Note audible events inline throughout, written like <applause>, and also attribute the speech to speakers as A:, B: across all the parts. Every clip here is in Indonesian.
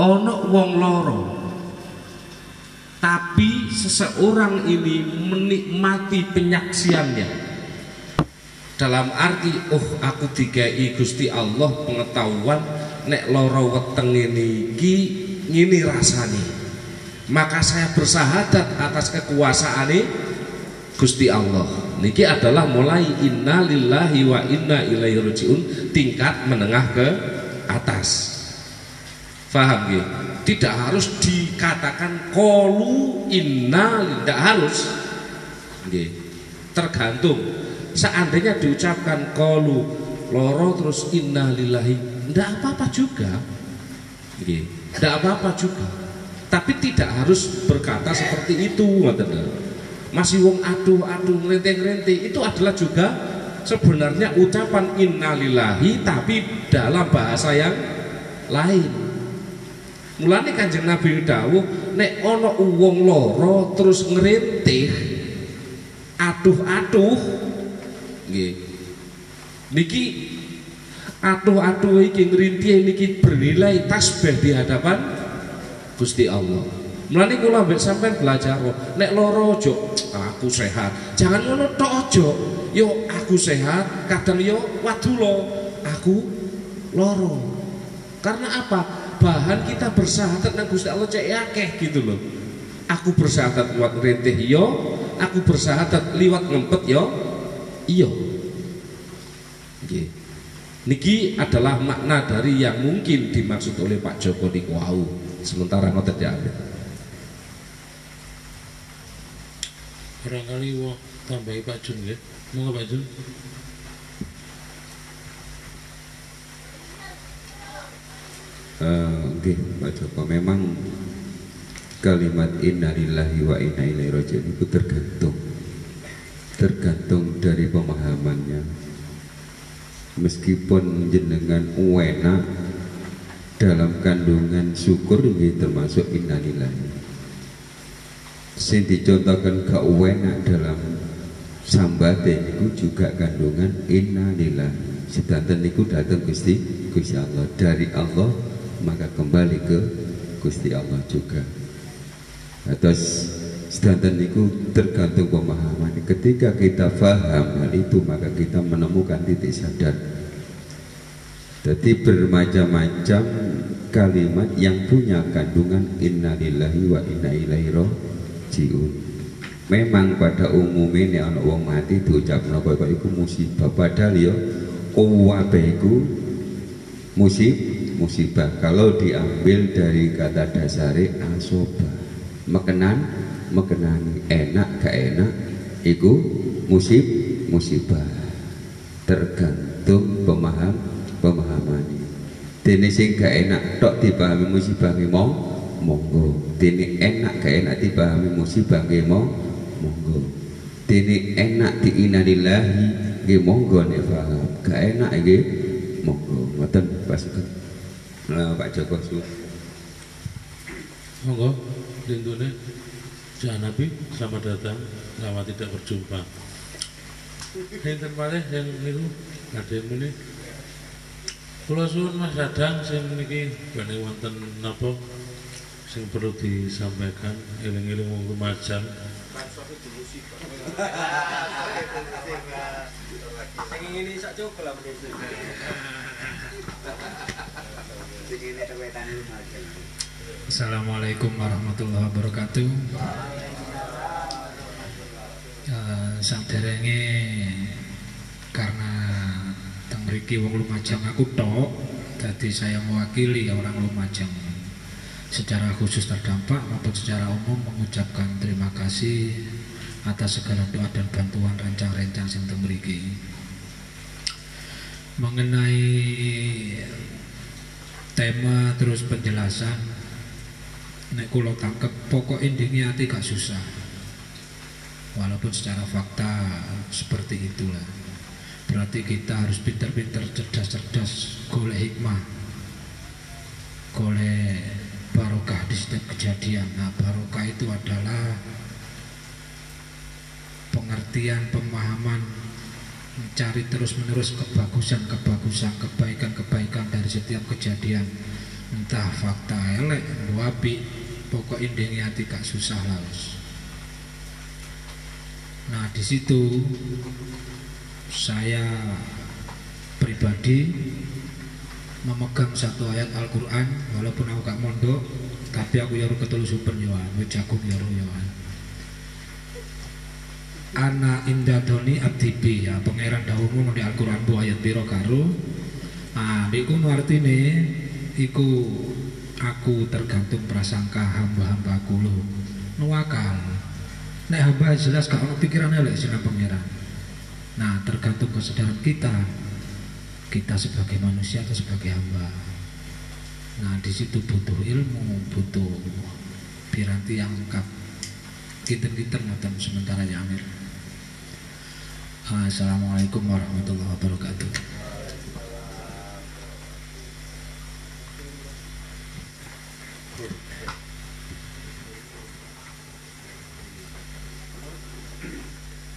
A: ono wong loro. Tapi seseorang ini menikmati penyaksiannya. Dalam arti oh aku digai Gusti Allah pengetahuan nek loro weteng ini ki ngini rasani maka saya bersahadat atas kekuasaan ini Gusti Allah. Niki adalah mulai inna lillahi wa inna ilaihi rajiun tingkat menengah ke atas Faham ya? Tidak harus dikatakan kolu inna tidak harus. Ya. Tergantung. Seandainya diucapkan kolu loro terus inna lillahi tidak apa-apa juga. Ya. Tidak apa-apa juga. Tapi tidak harus berkata seperti itu, Masih wong aduh aduh ngerente-ngerente itu adalah juga sebenarnya ucapan innalillahi tapi dalam bahasa yang lain Mulane Kanjeng Nabi dawuh nek ana wong lara terus ngerintih aduh-aduh nggih. Niki aduh-aduh iki ngerintih niki bernilai tasbih di hadapan Gusti Allah. Mulane kula mbek sampean belajar nek lara aja aku sehat. Jangan ngono tok aja. Yo aku sehat, kadang yo waduh aku lara. Karena apa? Bahan kita bersahadat nang Gusti Allah cek akeh gitu loh. Aku bersahadat liwat rentih yo, aku bersahadat liwat ngempet yo, iyo. Nggih. Niki adalah makna dari yang mungkin dimaksud oleh Pak Joko di Kuau. Sementara ngotot ya.
B: Barangkali wah tambahi Pak Jun ya. Mau Pak Jun?
C: Oke, Pak Joko memang kalimat innalillahi wa inna ilaihi rajiun itu tergantung. Tergantung dari pemahamannya. Meskipun jenengan uwena dalam kandungan syukur ini termasuk innalillahi. Sing dicontohkan ke uwena dalam sambate itu juga kandungan innalillahi. Sedanten niku datang Gusti Gusti Allah. Dari Allah maka kembali ke Gusti Allah juga. Atas sedanten itu tergantung pemahaman. Ketika kita faham hal itu maka kita menemukan titik sadar. Jadi bermacam-macam kalimat yang punya kandungan innalillahi wa inna ilaihi rajiun. Memang pada umumnya anak wong mati diucap napa itu musibah. Padahal ya kuwabe iku musibah musibah. Kalau diambil dari kata dasari asoba. Mekenan mekenani. Enak gak enak itu musib musibah. Tergantung pemaham pemahaman dene sing gak enak tok dipahami musibah mau monggo. Dene enak gak enak dipahami musibah mau monggo. Dene enak diinanillahi nggih monggo nek paham. Gak enak nggih monggo. Ngoten pasukan Nah, Pak Joko Su.
B: Monggo, lindune Jangan Nabi, selamat datang, lama tidak berjumpa. Enten malih yang niku ada yang muni. Kula suwun Mas Dadang sing niki bane wonten napa sing perlu disampaikan eling-eling wong Lumajang. Sing ini sak cukup lah
D: Assalamualaikum warahmatullahi wabarakatuh. Uh, karena teng mriki wong Lumajang aku tok, jadi saya mewakili orang Lumajang secara khusus terdampak maupun secara umum mengucapkan terima kasih atas segala doa dan bantuan rancang-rancang sing mriki. Mengenai tema terus penjelasan. Nek kulo tangkep pokok intinya hati gak susah. Walaupun secara fakta seperti itulah. Berarti kita harus pintar-pintar cerdas-cerdas golek hikmah. Golek barokah di setiap kejadian. Nah barokah itu adalah pengertian pemahaman mencari terus-menerus kebagusan-kebagusan, kebaikan-kebaikan dari setiap kejadian. Entah fakta elek wapi pokok indeni hati gak susah laus nah di situ saya pribadi memegang satu ayat Al-Quran walaupun aku gak mondok tapi aku yaru ketulusupan yohan jagung yaru yohan Ana indadoni abdibi ya pangeran dawuhmu di Al-Qur'an bu ayat biro karo. Ah artine iku aku tergantung prasangka hamba-hambaku lo. Nuwakal. Nek hamba jelas gak ono pikiran elek pangeran. Nah, tergantung kesadaran kita. Kita sebagai manusia atau sebagai hamba. Nah, di situ butuh ilmu, butuh piranti yang lengkap. Kita-kita sementara ya Amir. Assalamualaikum warahmatullahi wabarakatuh.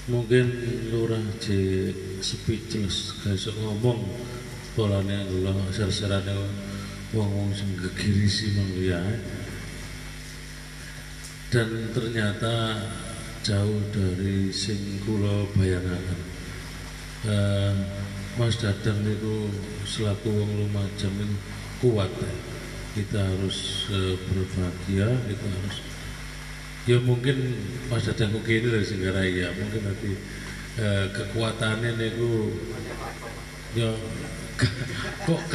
B: mungkin lurah je speechless gak ngomong polane lho ser-serane wong-wong sing gegirisi mangya dan ternyata jauh dari sing kula bayangaken. Mas Dadang niku selaku wong Lumajang kuat ya. Kita harus uh, berbahagia, kita harus ya mungkin Mas Dadang kok kini dari Singgaraya, mungkin nanti uh, kekuatannya niku ya <laughs> kok <laughs>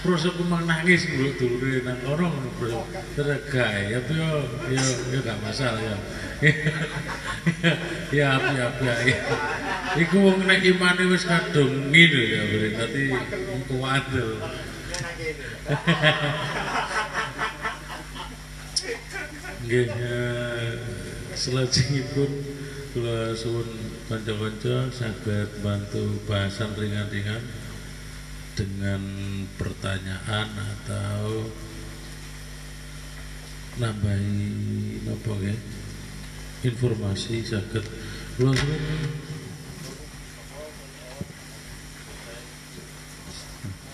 B: proses memang nangis dulu dulu nang orang proses tergai ya yo yo yo gak masalah ya. <laughs> Ya ya ya ya. Iku wong nek imane wis kadung ngene ya berarti kuat <laughs> nggih selajengipun kula suwun kanca-kanca saged bantu bahasan ringan-ringan dengan pertanyaan atau nambahi apa ya informasi sakit langsung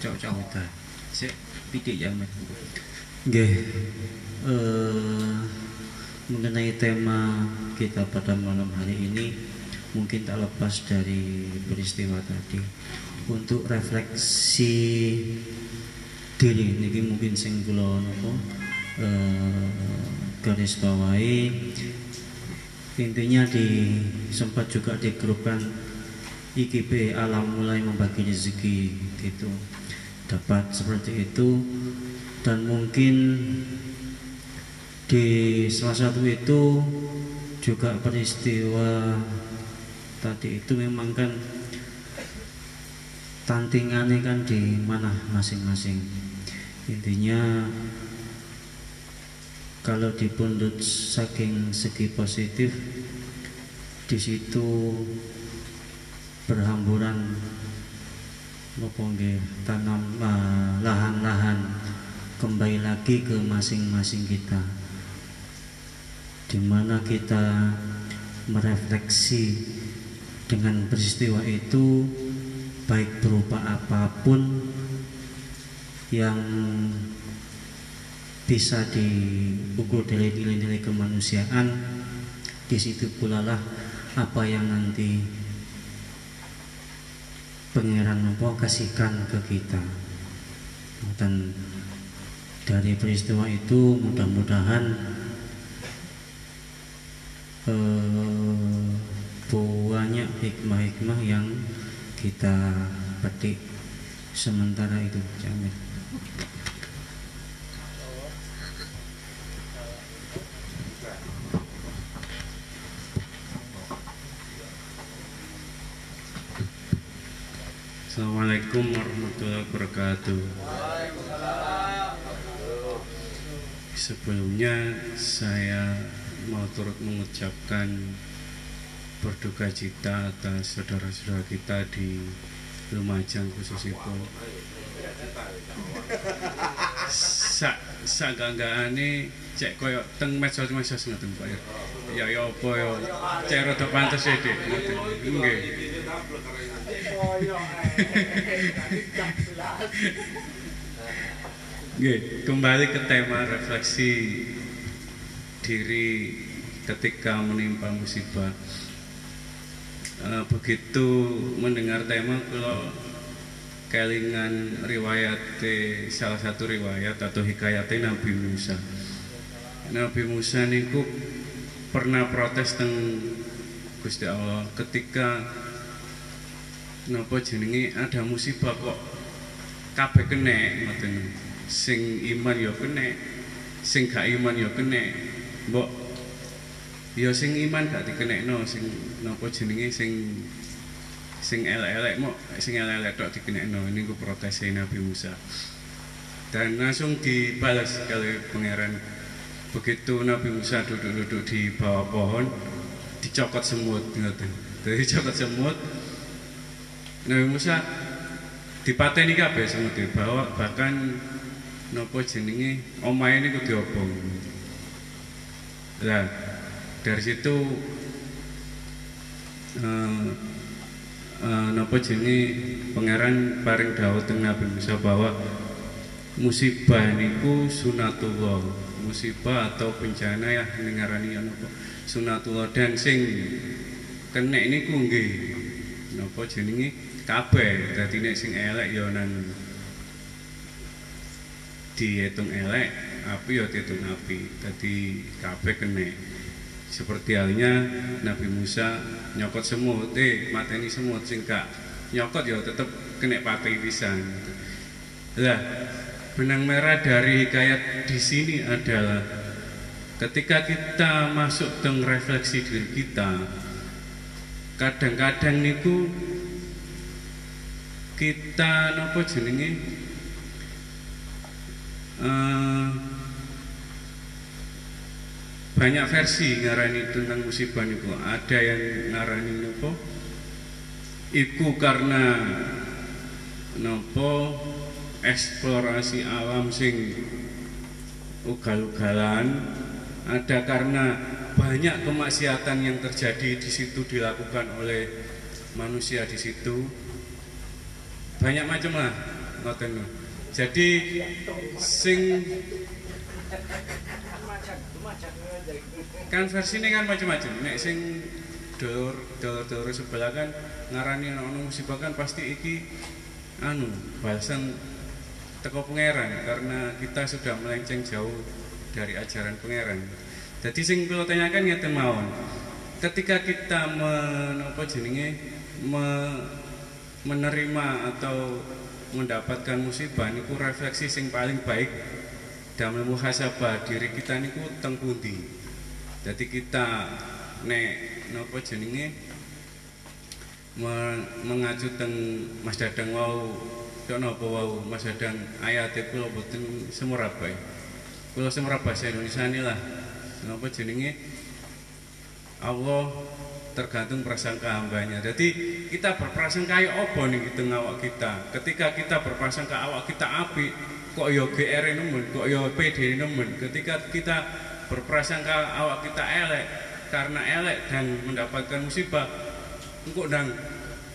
E: cok-cok kita. Sik pitik ya men nggih. Eh mengenai tema kita pada malam hari ini mungkin tak lepas dari peristiwa tadi untuk refleksi diri. Niki mungkin sing kula napa eh, garis bawahi. Intinya di sempat juga di grup kan IKP alam mulai membagi rezeki gitu. Dapat seperti itu. Dan mungkin di salah satu itu juga peristiwa tadi itu memang kan tantingannya kan di mana masing-masing? Intinya kalau dipundut saking segi positif di situ berhamburan tanam ah, lahan-lahan kembali lagi ke masing-masing kita. Di mana kita merefleksi dengan peristiwa itu baik berupa apa pun yang bisa diukur dari nilai-nilai kemanusiaan di situ pula lah apa yang nanti pangeran mampu kasihkan ke kita. Dan dari peristiwa itu mudah-mudahan eh, banyak hikmah-hikmah yang kita petik sementara itu jamin
F: Assalamualaikum warahmatullahi wabarakatuh. Sebelumnya saya mau turut mengucapkan berduka cita atas saudara-saudara kita di Lumajang khususnya sak sak ganggaane cek koyo teng medsos-medsos ngoten Pak ya. Ya ya apa ya cek rada pantes ya Dik. Nggih. Oke, kembali ke tema refleksi diri ketika menimpa musibah. Eh, begitu mendengar tema kalau kelingan riwayat salah satu riwayat atau hikayatnya Nabi Musa. Nabi Musa niku pernah protes teng Gusti Allah ketika napa jenenge ada musibah kok kabeh ngoten sing iman ya kena sing gak iman ya kena mbok ya sing iman gak dikenekno sing napa jenenge sing sing elek-elek mok sing elek-elek tok dikenekno. Niku protes Nabi Musa. Dan langsung dibalas kali pangeran. Begitu Nabi Musa duduk-duduk di bawah pohon dicokot semut ngoten. Dari cokot semut Nabi Musa dipateni kabeh semut dibawa bahkan nopo jenenge omahe niku diobong. Lah dari situ uh, uh, nopo jenenge pangeran paring dawuh teng Nabi Musa bahwa musibah niku sunatullah musibah atau bencana ya nengarani ya nopo sunatullah. Dan sing kena niku nggih nopo jenenge kabeh. Dadi nek sing elek ya nang dihitung elek api ya dihitung api. Jadi kabeh kene seperti halnya Nabi Musa nyokot semut eh mateni semut sing gak nyokot ya tetep kena pati pisan. Lah benang merah dari hikayat di sini adalah ketika kita masuk ke refleksi diri kita kadang-kadang niku kita nopo jenenge? Uh, banyak versi ngarani tentang musibah niku. Ada yang ngarani nopo? Iku karena nopo? Eksplorasi alam sing ugal-ugalan. Ada karena banyak kemaksiatan yang terjadi di situ dilakukan oleh manusia di situ. Banyak macam lah jadi sing kan versi ini kan macam-macam. Nek sing dulur dulur dulur sebelah kan ngarani ono musibah kan pasti iki anu balasan teko pangeran karena kita sudah melenceng jauh dari ajaran pangeran. Jadi sing kula tanyakan ngeten mawon. Ketika kita menopo jenenge me, menerima atau mendapatkan musibah niku refleksi sing paling baik dalam muhasabah diri kita niku teng. Jadi kita nek napa jenenge mengacu teng Mas Dadang wau yo napa wau Mas Dadang ayate kula boten semurabai. Kula semurah bahasa Indonesia inilah napa jenenge Allah tergantung prasangka hambanya. Jadi kita berprasangka ya apa nih gitu ngawak kita. Ketika kita berprasangka awak kita api, kok yo GR nemen, kok yo PD nemen. Ketika kita berprasangka awak kita elek karena elek dan mendapatkan musibah, engkau dan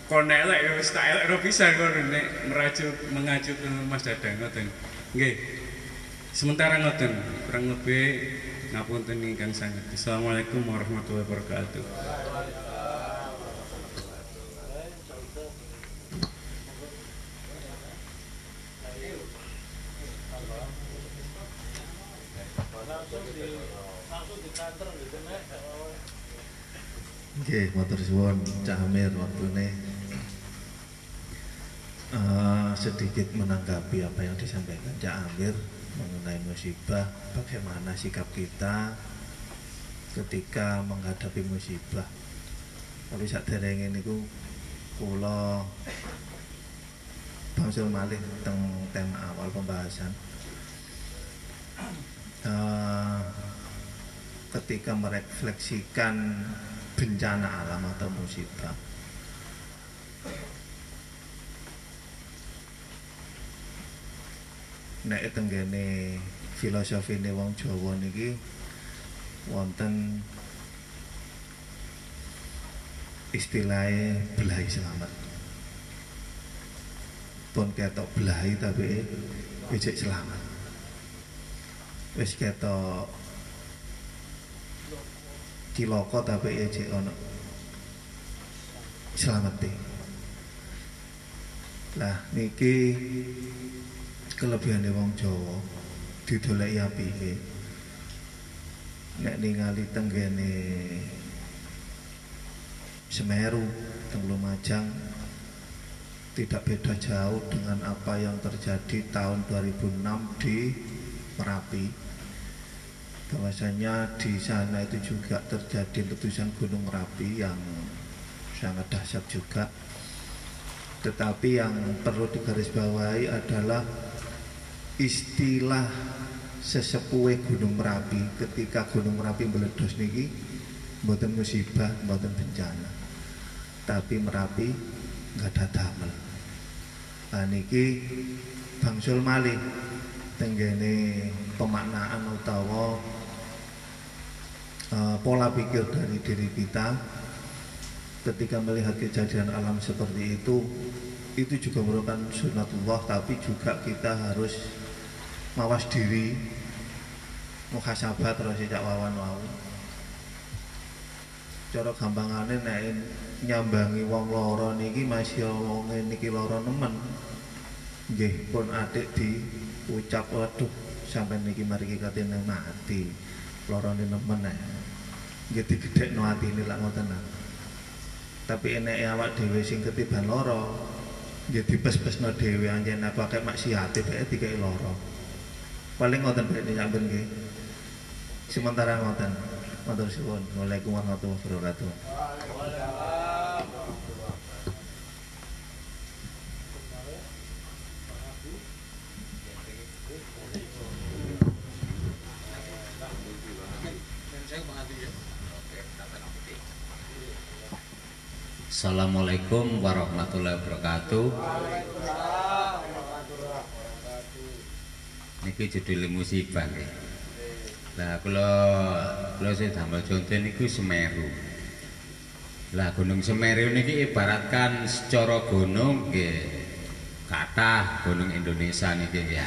F: kon elek ya wis tak elek ora bisa kon nek meracu mengacu ke Mas Dadang ngoten. Nggih. Sementara ngoten, kurang lebih ngapunten ingkang sangat. Assalamualaikum warahmatullahi wabarakatuh.
G: Oke, motor suwon Cak Amir waktune uh, sedikit menanggapi apa yang disampaikan Cak Amir mengenai musibah, bagaimana sikap kita ketika menghadapi musibah. Tapi saat ini ku kula bangsul malih tentang tema awal pembahasan. Uh, ketika merefleksikan bencana alam atau musibah. Nek tenggene ini wong Jawa niki wonten istilahnya belahi selamat. Pun ketok belahi tapi ijek selamat.
H: Wis ketok cilaka tapi ya cek ono. Selamete lah niki kelebihane wong Jawa didoleki apike nek ningali tenggene Semeru teng Lumajang tidak beda jauh dengan apa yang terjadi tahun 2006 di Merapi bahwasanya di sana itu juga terjadi letusan gunung Merapi yang sangat dahsyat juga tetapi yang perlu digarisbawahi adalah istilah sesepuhe Gunung Merapi ketika Gunung Merapi meledos niki mboten musibah, mboten bencana. Tapi Merapi nggak ada damel. Nah niki bangsul malih tenggene pemaknaan utawa uh, pola pikir dari diri kita ketika melihat kejadian alam seperti itu itu juga merupakan sunatullah tapi juga kita harus mawas diri muhasabah terus sejak wawan wau cara gampangane nek nyambangi wong loro niki masih wong niki loro nemen nggih pun adik di ucap waduh sampai niki mari katene mati lorone nemen nek nggih digedhekno atine lak ngoten tapi enek awak dhewe sing ketiban loro ya dipes-pesno dhewe anjen. Aku akeh maksiat dhek dikai loro paling ngoten bae nyamben nggih. Sementara ngoten. Matur suwun. Waalaikumsalam warahmatullahi wabarakatuh
I: Assalamualaikum warahmatullahi wabarakatuh. Niki judul musibah nggih. Lah kula kula sing damel contoh niku Semeru. Lah Gunung Semeru niki ibaratkan secara gunung nggih kathah gunung Indonesia niki ya.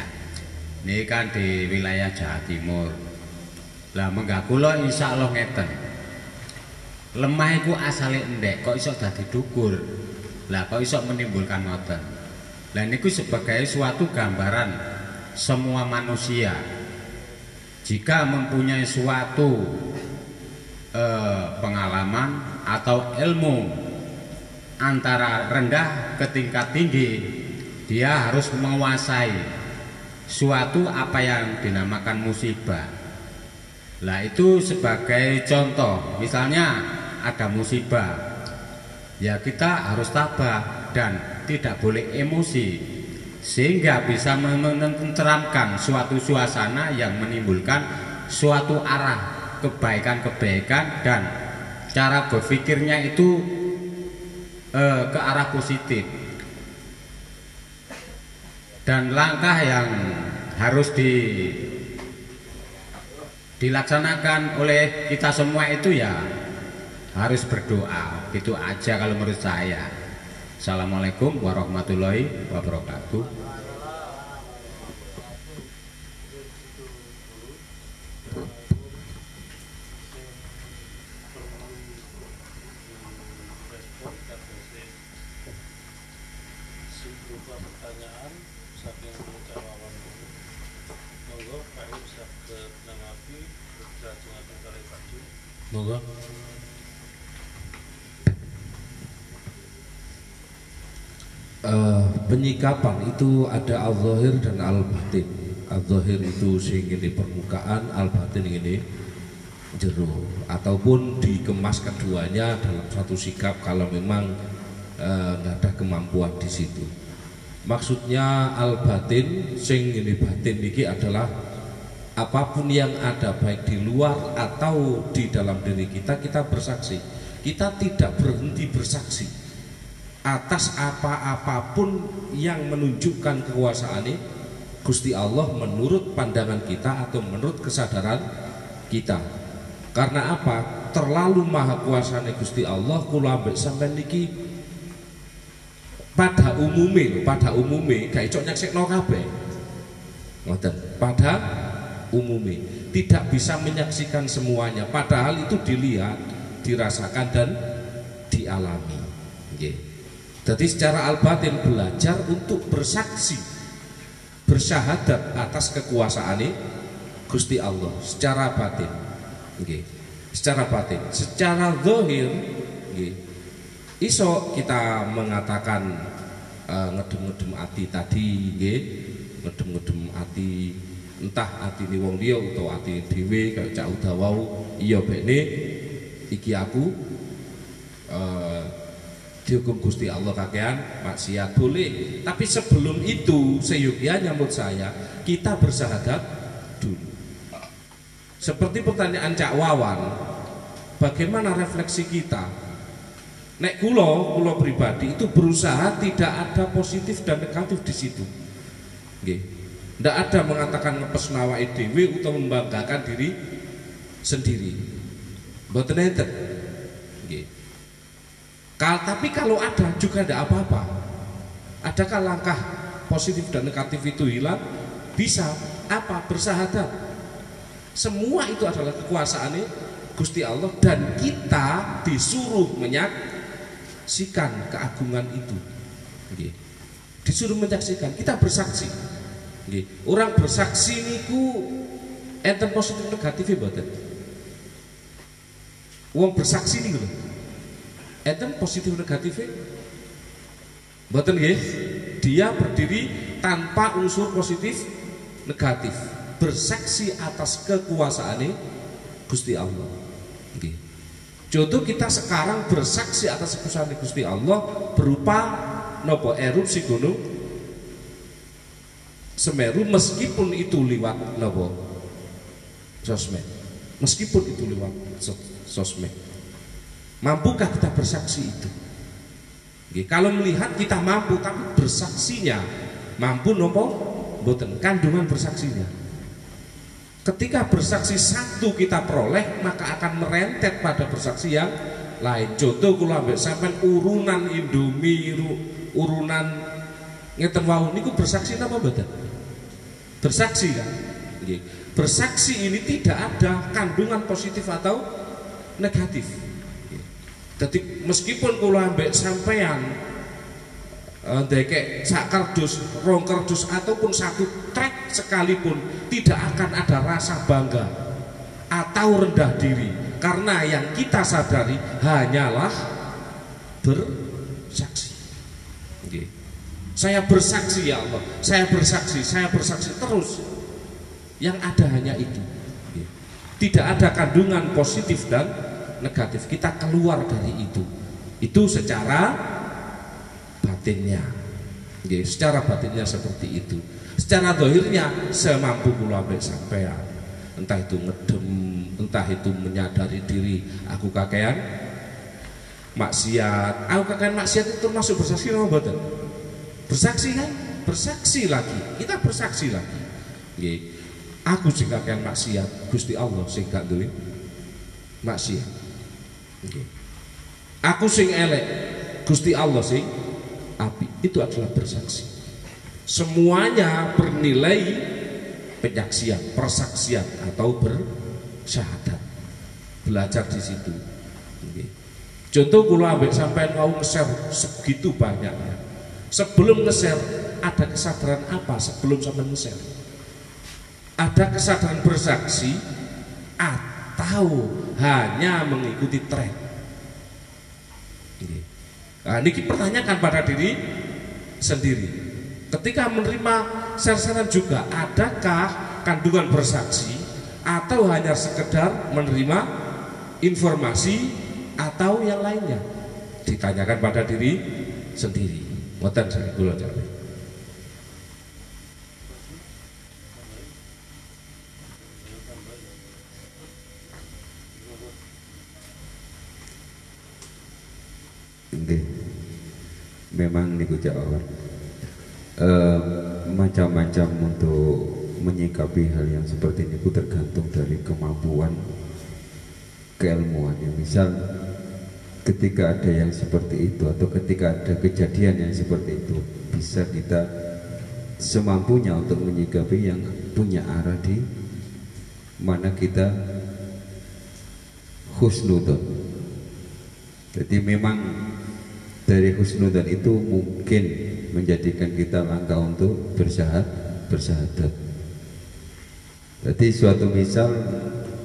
I: Niki kan di wilayah Jawa Timur. Lah menggak kula insyaallah ngeten lemah itu asale endek kok iso dadi dukur lah kok iso menimbulkan ngoten lah niku sebagai suatu gambaran semua manusia. Jika mempunyai suatu eh, pengalaman atau ilmu antara rendah ke tingkat tinggi dia harus menguasai suatu apa yang dinamakan musibah. Lah itu sebagai contoh. Misalnya ada musibah. Ya kita harus tabah dan tidak boleh emosi sehingga bisa menenteramkan suatu suasana yang menimbulkan suatu arah kebaikan-kebaikan dan cara berpikirnya itu eh, ke arah positif. Dan langkah yang harus di dilaksanakan oleh kita semua itu ya harus berdoa. Itu aja kalau menurut saya. Assalamualaikum warahmatullahi wabarakatuh.
B: Monggo.
A: Uh, penyikapan itu ada al-zahir dan al-batin. Al-zahir itu sehingga di permukaan al-batin ini jero. Ataupun dikemas keduanya dalam satu sikap kalau memang eh, nggak uh, ada kemampuan di situ. Maksudnya al-batin sing ini batin ini adalah apa pun yang ada baik di luar atau di dalam diri kita kita bersaksi. Kita tidak berhenti bersaksi atas apa-apapun yang menunjukkan kekuasaan ini Gusti Allah menurut pandangan kita atau menurut kesadaran kita. Karena apa? Terlalu maha kuasanya Gusti Allah kula ambek sampai niki pada umumnya pada umumnya gak iso nyeksekno kabeh. Ngoten. Pada umumnya tidak bisa menyaksikan semuanya. Padahal itu dilihat dirasakan dan dialami. Nggih. Jadi secara albatin belajar untuk bersaksi bersyahadat atas kekuasaan ini Gusti Allah. Secara batin Nggih. secara batin. Secara zahir nggih. Iso kita mengatakan uh, ngedem-ngedem ati tadi nggih. Ngedem-ngedem ati entah ati ni wong liya utawa ati dhewe kaya cak udah wau iya bekne iki aku uh, dihukum Gusti Allah kakean maksiat boleh. Tapi sebelum itu seyogianya menurut saya kita bersyahadat dulu. Seperti pertanyaan Cak Wawan bagaimana refleksi kita? Nek kulo kulo pribadi itu berusaha tidak ada positif dan negatif di situ. Tidak ada mengatakan ngepes nawa EDW atau membanggakan diri sendiri. Enten. Kal, tapi kalau ada juga tidak apa-apa. Adakah langkah positif dan negatif itu hilang? Bisa. Apa? Bersahadat. Semua itu adalah kekuasaan Gusti Allah dan kita disuruh menyaksikan keagungan itu. Disuruh menyaksikan, kita bersaksi. Orang bersaksi niku enten positif negatif ya. Wong bersaksi niku lho. Enten positif negatif Mboten nggih. Dia berdiri tanpa unsur positif negatif. Bersaksi atas kekuasaan Gusti Allah. Nggih. Contoh kita sekarang bersaksi atas kekuasaan Gusti Allah berupa nopo erupsi gunung Semeru meskipun itu lewat nopo sosmed meskipun itu lewat sosmed mampukah kita bersaksi itu? Kalau melihat kita mampu tapi bersaksinya mampu nopo? Boten kandungan bersaksinya. Ketika bersaksi satu kita peroleh maka akan merentet pada bersaksi yang lain. Contoh kalau ambil sampai urunan Indomie urunan ngeten wau niku bersaksi apa boten bersaksi kan bersaksi ini tidak ada kandungan positif atau negatif jadi meskipun kula ambek sampean eh, ndekek sak kardus, rong kardus ataupun satu trek sekalipun tidak akan ada rasa bangga atau rendah diri karena yang kita sadari hanyalah bersaksi. Saya bersaksi ya Allah, saya bersaksi, saya bersaksi terus. Yang ada hanya itu. Tidak ada kandungan positif dan negatif. Kita keluar dari itu. Itu secara batinnya. secara batinnya seperti itu. Secara dohirnya semampu kula sampean. Entah itu ngedem, entah itu menyadari diri aku kakean maksiat. Aku kakean maksiat itu termasuk bersaksi betul? bersaksi kan bersaksi lagi kita bersaksi lagi Nggih. aku sing kakean maksiat Gusti Allah sing gak duwe maksiat. Aku sing elek Gusti Allah sing api itu adalah bersaksi. Semuanya bernilai penyaksian persaksian atau bersyahadat. Belajar di situ. Contoh kalau ambil sampai mau nge-share segitu banyaknya Sebelum nge-share ada kesadaran apa sebelum sampai nge-share? Ada kesadaran bersaksi atau hanya mengikuti tren? Nah, ini pertanyakan pada diri sendiri. Ketika menerima share-sharean juga, adakah kandungan bersaksi atau hanya sekedar menerima informasi atau yang lainnya? Ditanyakan pada diri sendiri. Ngoten saya kula jare.
C: Nggih. Memang niku jawab. Macam-macam untuk menyikapi hal yang seperti ini tergantung dari kemampuan keilmuan. Misal ketika ada yang seperti itu atau ketika ada kejadian yang seperti itu bisa kita semampunya untuk menyikapi yang punya arah di mana kita husnudon. Jadi memang dari husnudon itu mungkin menjadikan kita langkah untuk bersahadat, bersahadat. Jadi suatu misal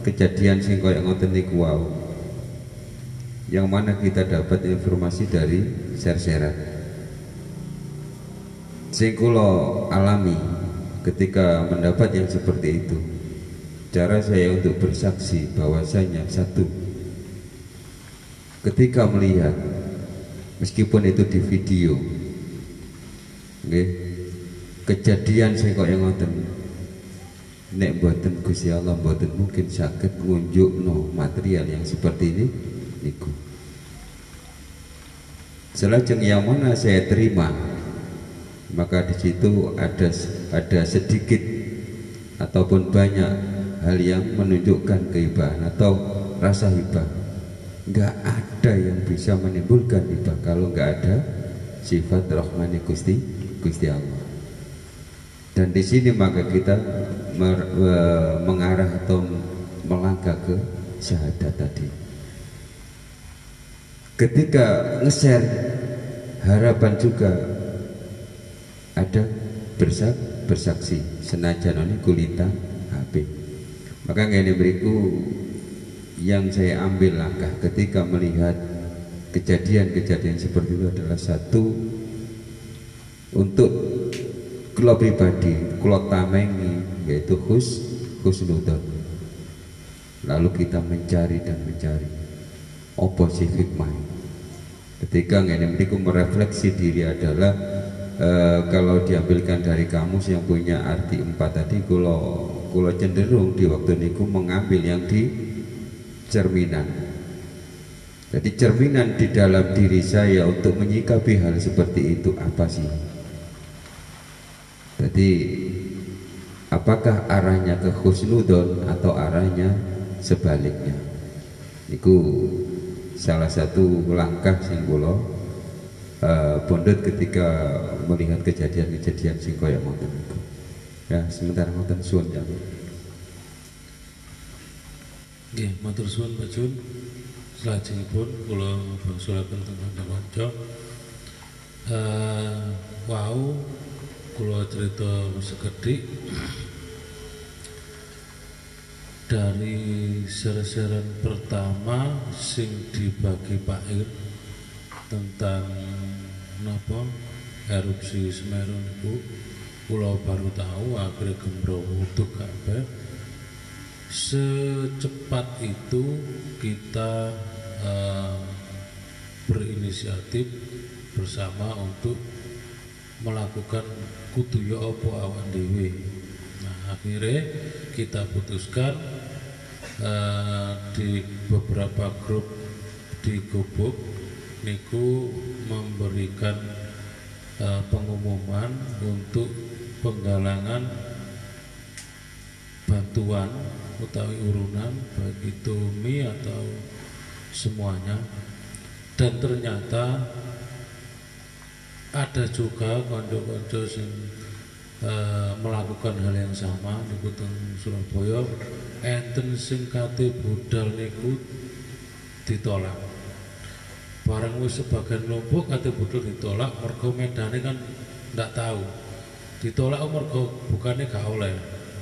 C: kejadian sing koyo ngoten niku. Yang mana kita dapat informasi dari ser-seran. Sing kula alami ketika mendapat yang seperti itu. Cara saya untuk bersaksi bahwasanya satu ketika melihat meskipun itu di video. Kejadian sing kok yang ngoten. Nek mboten Gusti Allah mboten mungkin saged ngunjukno material yang seperti ini niku. Selajeng yang mana saya terima maka di situ ada ada sedikit ataupun banyak hal yang menunjukkan keibahan atau rasa hibah nggak ada yang bisa menimbulkan hibah kalau nggak ada sifat rahmani Gusti Gusti Allah. Dan di sini maka kita mer, e, mengarah atau melangkah ke syahadat tadi. Ketika nge-share harapan juga ada bersak bersaksi senajan ini kulita HP. Maka ngene beriku yang saya ambil langkah ketika melihat kejadian-kejadian seperti itu adalah satu untuk kalau pribadi, kalau tamengi yaitu khus husnudon. Lalu kita mencari dan mencari apa sih hikmah. Ketika ngene mriku merefleksi diri adalah e, kalau diambilkan dari kamus yang punya arti empat tadi kalau kalau cenderung di waktu niku mengambil yang di cerminan. Jadi cerminan di dalam diri saya untuk menyikapi hal seperti itu apa sih? Jadi apakah arahnya ke khusnudon atau arahnya sebaliknya? Itu salah satu langkah sing kula uh, pondot ketika melihat kejadian-kejadian sing kaya ngoten Ya, sementara ngoten suwun ya.
B: Nggih, matur suwun Pak Jun. Salajengipun kula bangsulaken teng kanca-kanca. Eh, wau kula cerita sekedhik dari ser-seran pertama sing dibagi Pak Ir tentang napa erupsi Semeru niku kula baru tahu akhirnya gembrowo kabeh secepat itu kita uh, berinisiatif bersama untuk melakukan kudu ya opo awan dewi. Nah, akhirnya kita putuskan uh, di beberapa grup di Gubuk niku memberikan uh, pengumuman untuk penggalangan bantuan utawi urunan baik itu mie atau semuanya. Dan ternyata ada juga konco-konco yang e, melakukan hal yang sama di Kuteng Surabaya. Enten sing kate budal niku ditolak. Barang wis sebagian lombok kate budal ditolak mergo medane kan ndak tahu. Ditolak mergo bukannya gak oleh.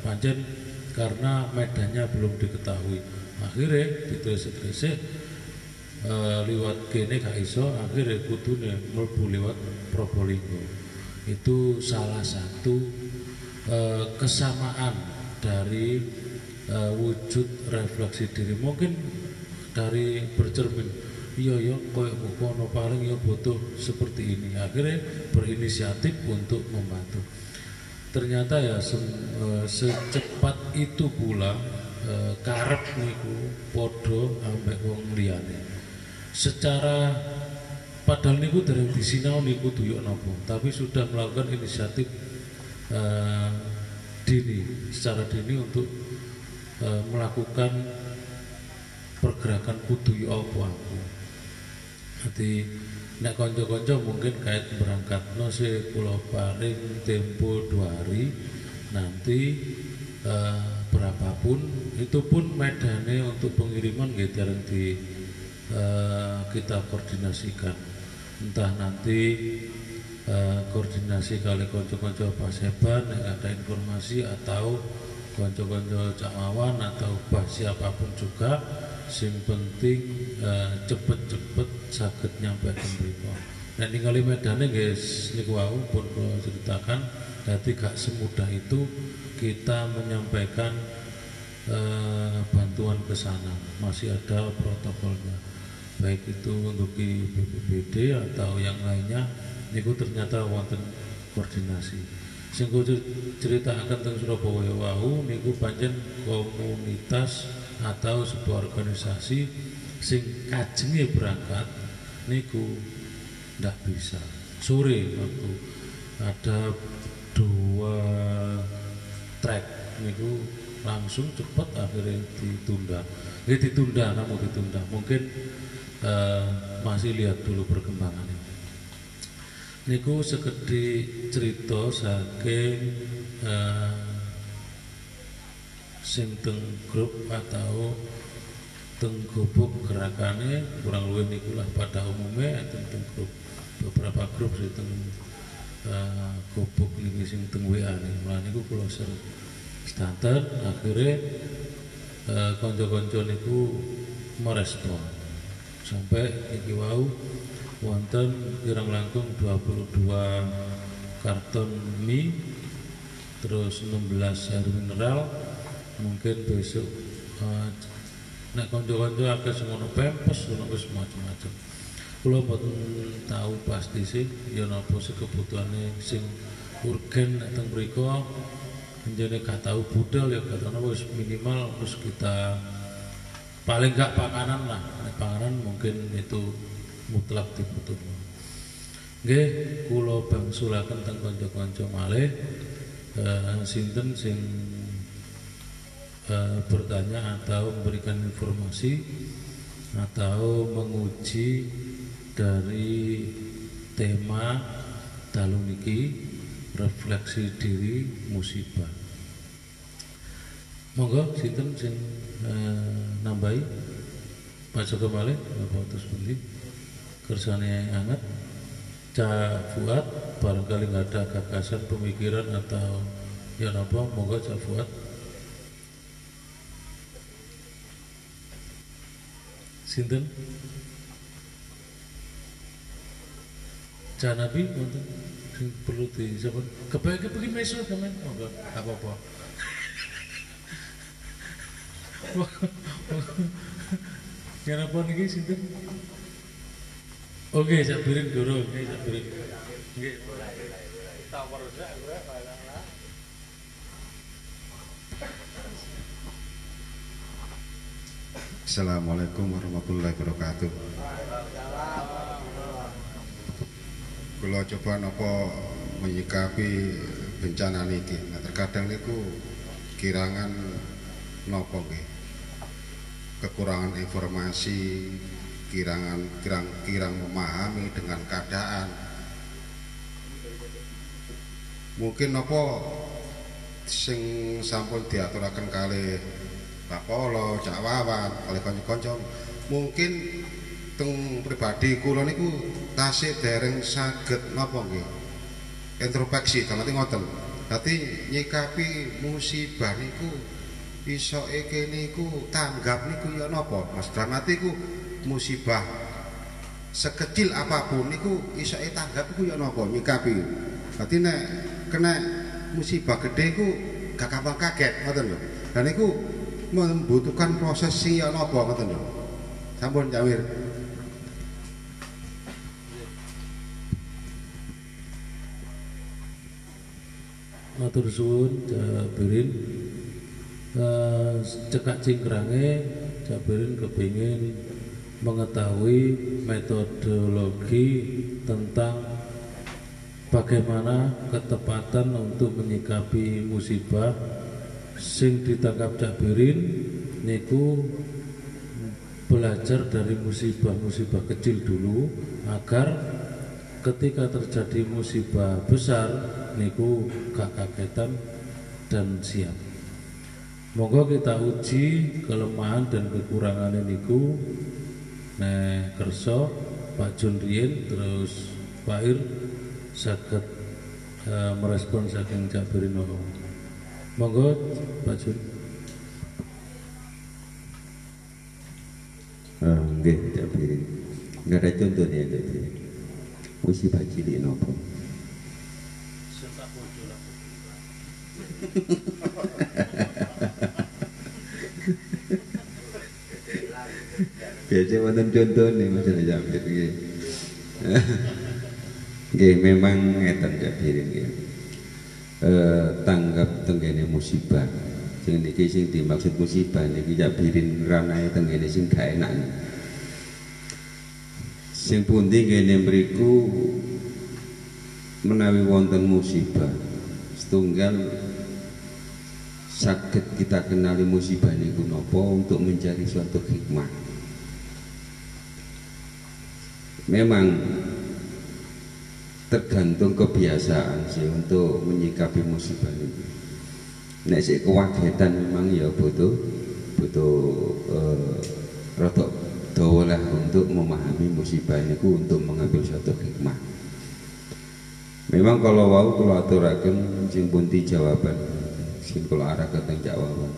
B: Pancen karena medannya belum diketahui. Akhirnya ditelis-telis e, liwat kene gak iso akhirnya kudune melbu liwat Probolinggo. Itu salah satu e, kesamaan dari e, wujud refleksi diri. Mungkin dari bercermin iya ya koyok kono paling ya butuh seperti ini. Akhirnya berinisiatif untuk membantu ternyata ya se, uh, secepat itu pula uh, karep niku podo ambek wong liyane. Secara padahal niku dari disinau niku tuyuk nopo tapi sudah melakukan inisiatif uh, dini secara dini untuk uh, melakukan pergerakan kudu apa aku. Nanti Nek konco-konco mungkin kait berangkat no si pulau paling tempo dua hari nanti uh, berapa apa pun itu pun medannya untuk pengiriman nggih dereng di eh, kita koordinasikan. Entah nanti eh, koordinasi kali konco-konco paseban ada informasi atau konco-konco cakawan atau bah siapa pun juga sing penting eh, cepet-cepet saged nyampe ke mriko dan ningali medane guys niku wau pun ceritakan jadi gak semudah itu kita menyampaikan eh, bantuan ke sana. Masih ada protokolnya. Baik itu untuk di BPBD atau yang lainnya niku ternyata wonten koordinasi sing kula ceritakan tentang Surabaya. Wau niku pancen komunitas atau sebuah organisasi sing kajenge berangkat niku ndak bisa. Sore waktu ada dua track niku langsung cepet akhirnya ditunda. Ini ditunda namun ditunda. Mungkin eh, masih lihat dulu perkembangannya niku sekedhi cerita saking eh, sing teng grup atau teng gubuk gerakannya kurang lebih niku lah pada umumnya teng grup beberapa grup sih teng uh, gubuk niki sing teng WA nih. Mulai niku kula ser standar akhirnya uh, konco-konco niku merespon. Sampai iki wau wonten kirang langkung 22 karton mie terus 16 air mineral. Mungkin besok uh, nek kanca-kanca akeh semono pempes ngono wis macam-macam kula mboten tahu pasti sih ya napa sih kebutuhane sing urgen nek teng mriku. Jenenge gak tahu budal ya gak tahu wis minimal terus kita paling gak pakanan lah. Nek panganan mungkin itu mutlak dibutuhkan nggih kula bangsulaken teng kanca-kanca malih eh, sinten sing eh, bertanya atau memberikan informasi atau menguji dari tema dalu niki refleksi diri musibah. Monggo sinten sing eh, nambahi? Pak Joko Malih Bapak terus pundi kersane anget Cak Fuad barangkali nggak ada gagasan pemikiran atau ya apa monggo Cak Fuad Sinten? Cak Nabi sing perlu di siapa? Kebaik kepengin meso sampean monggo gak apa-apa. <laughs> Kira apa niki sinten? Oke, sak piring durung, oke sak piring. Nggih.
J: Assalamualaikum warahmatullahi wabarakatuh. Kula coba napa menyikapi bencana niki. Nah, terkadang niku kirangan napa nggih. Kekurangan informasi, kirangan kirang kirang memahami dengan keadaan. Mungkin napa sing sampun diaturaken kalih Pak Polo, Cak Wawan, oleh kanca-kanca mungkin teng pribadi kula niku tasih dereng saged napa nggih? Introspeksi damati ngoten. Dadi nyikapi musibah niku iso eke niku tanggap niku ya napa? Mas damati ku musibah. Sekecil apapun niku e tanggap iku ya napa? Nyikapi. Dadi nek kena musibah gede ku gak gampang kaget ngoten lho. Dan niku membutuhkan proses sing ya napa ngoten lho. Sampun Cawir.
B: Matur suwun Jabirin eh, cekak cingkrange Jabirin kepingin mengetahui metodologi tentang bagaimana ketepatan untuk menyikapi musibah sing ditangkap Jabirin niku belajar dari musibah-musibah kecil dulu agar ketika terjadi musibah besar niku gak kagetan dan siap. Monggo kita uji kelemahan dan kekurangan niku nah kerso Pak Jun Rien terus Pak Ir sakit uh, merespon saking Jabirin Monggo Pak Jun.
C: Ah, nggih Jabirin. Enggak ada contohnya Jabirin. Musibah cilik nopo. <laughs> Biasa wonten contohnya masalah Jabir nggih. Nggih memang ngeten Jabirin nggih. Eh tanggap tenggene musibah. Sing niki sing dimaksud musibah niki Jabirin ranae tenggene sing gak enak. Sing pundi ngene mriku menawi wonten musibah setunggal sakit kita kenali musibah niku napa untuk mencari suatu hikmah. Memang tergantung kebiasaan sih untuk menyikapi musibah ini. Nek sik kewagetan memang ya butuh butuh uh, rotok dawa lah untuk memahami musibah niku untuk mengambil suatu hikmah. Memang kalau wau kalau aturaken sing punti jawaban sing kula arah ke jawaban.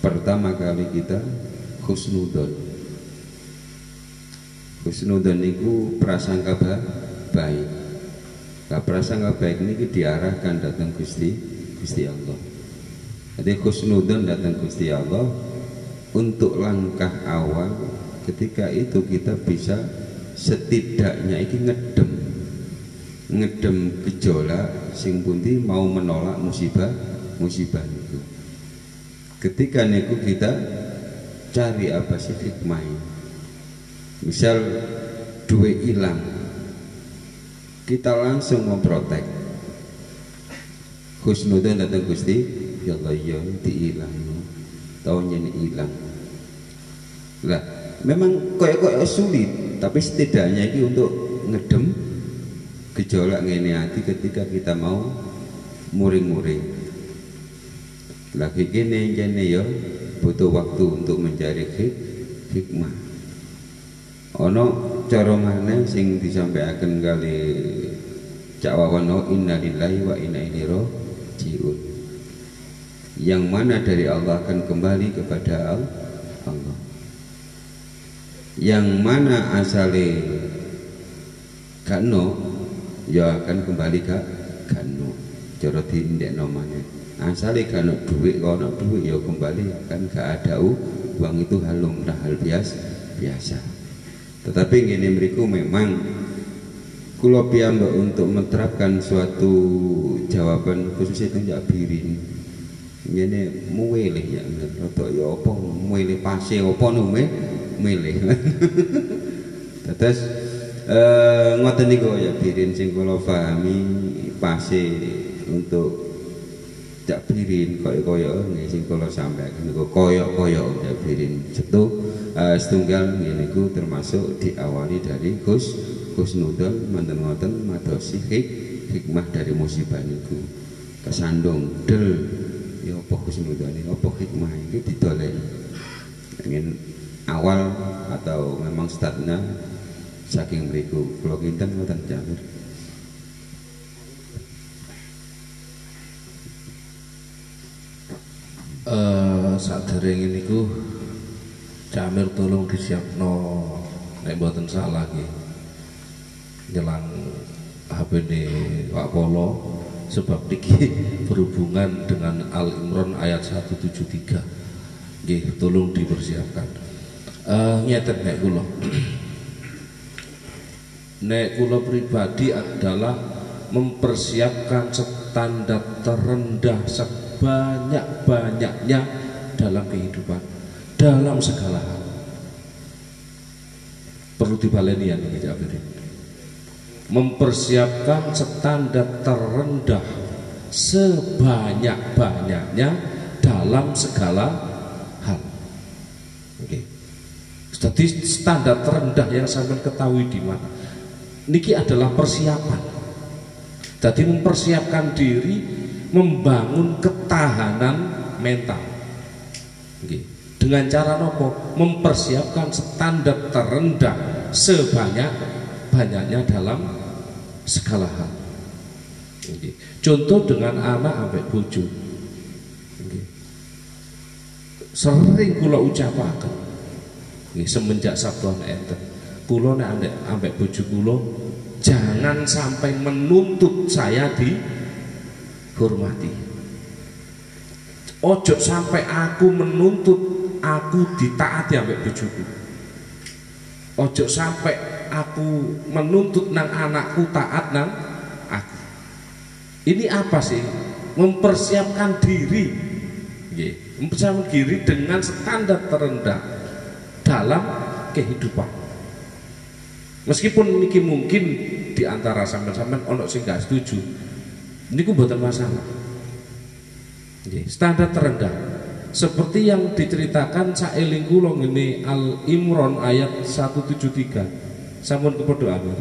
C: Pertama kali kita husnudon. Husnudon niku prasangka baik. Nah, prasangka baik niki diarahkan datang Gusti Gusti Allah. Jadi husnudon datang Gusti Allah untuk langkah awal ketika itu kita bisa setidaknya iki ngedem ngedem gejolak sing pundi mau menolak musibah musibah itu ketika niku kita cari apa sih hikmah misal dua hilang kita langsung memprotek. Husnudan datang Gusti. Ya Allah ya diilang tahunnya ini hilang lah memang koyok-koyok sulit tapi setidaknya ini untuk ngedem gejolak ngene hati ketika kita mau muring-muring. Lagi gini jane ya butuh waktu untuk mencari hik hikmah ono cara sing disampaikan kali Cak Wawan oh, inna lillahi wa inna ilaihi rajiun. Yang mana dari Allah akan kembali kepada Allah. Yang mana asale kano ya akan kembali ke kano cara diindekno maneh. Asale kano duit kono duit ya kembali. Akan gak ada uang itu halum dah hal biasa biasa tetapi ini mriku memang kula piyambak untuk menerapkan suatu jawaban khusus itu jabirin ini. Muweleh ya rada ya apa muweleh pase apa nume milih <laughs> terus eh, ngoten niku ya birin sing kula pahami untuk jak birin koyo-koyo nggih sing kula sampaikan niku koyo-koyo jak birin uh, setunggal niku termasuk diawali dari Gus Gus Nudon manten ngoten madosi hik, hikmah dari musibah niku. Kesandung del. Ya apa Gus Nudon apa hikmah iki didoleni ingin awal atau memang startnya saking beriku kalau kinten ngoten jamir.
A: Uh, saat dereng ini ku Jamir tolong disiapno. Nek mboten salah lagi nyelang HP ini Pak Polo. Sebab niki <laughs> berhubungan dengan Al Imran ayat 173 nggih tolong dipersiapkan. Uh, ngeten nek kula. <clears throat> Nek kula pribadi adalah mempersiapkan standar terendah sebanyak-banyaknya dalam kehidupan dalam segala hal. Perlu dibaleni ya mempersiapkan standar terendah sebanyak-banyaknya dalam segala hal. Oke. Jadi standar terendah yang saya ketahui di mana? Niki adalah persiapan. Jadi mempersiapkan diri membangun ketahanan mental. Nggih. Dengan cara nopo mempersiapkan standar terendah sebanyak banyaknya dalam segala hal. Contoh dengan anak ambek bojo. Sering kula ucapaken. Nggih, semenjak sabtuan enten. Kula nek ambek ambek bojo kula jangan sampai menuntut saya dihormati. Ojo sampai aku menuntut aku ditaati ambek bojoku. Ojo sampai aku menuntut nang anakku taat nang aku. Ini apa sih? Mempersiapkan diri. Mempersiapkan diri dengan standar terendah dalam kehidupan. Meskipun niki mungkin di antara sampean-sampean ono sing gak setuju. Niku mboten masalah. Standar terendah. Seperti yang diceritakan saeling kula ngene Al Imran ayat 173. Sampun amin.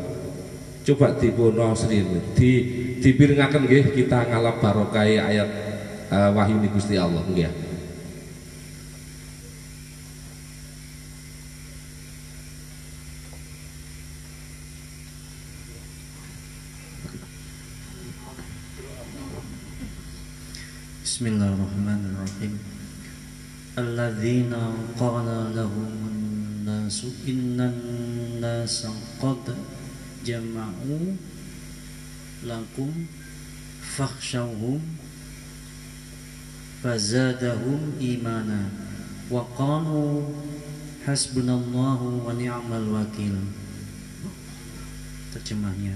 A: Coba dipono srene. Di dipirengaken nggih kita ngalap barokah ayat uh, wahyu Gusti Allah nggih.
E: Bismillahirrahmanirrahim Qala lahum nasu innan nasa qad jama'u lakum fakhshawhum fazadahum imana wa qalu hasbunallahu wa ni'mal wakil terjemahnya.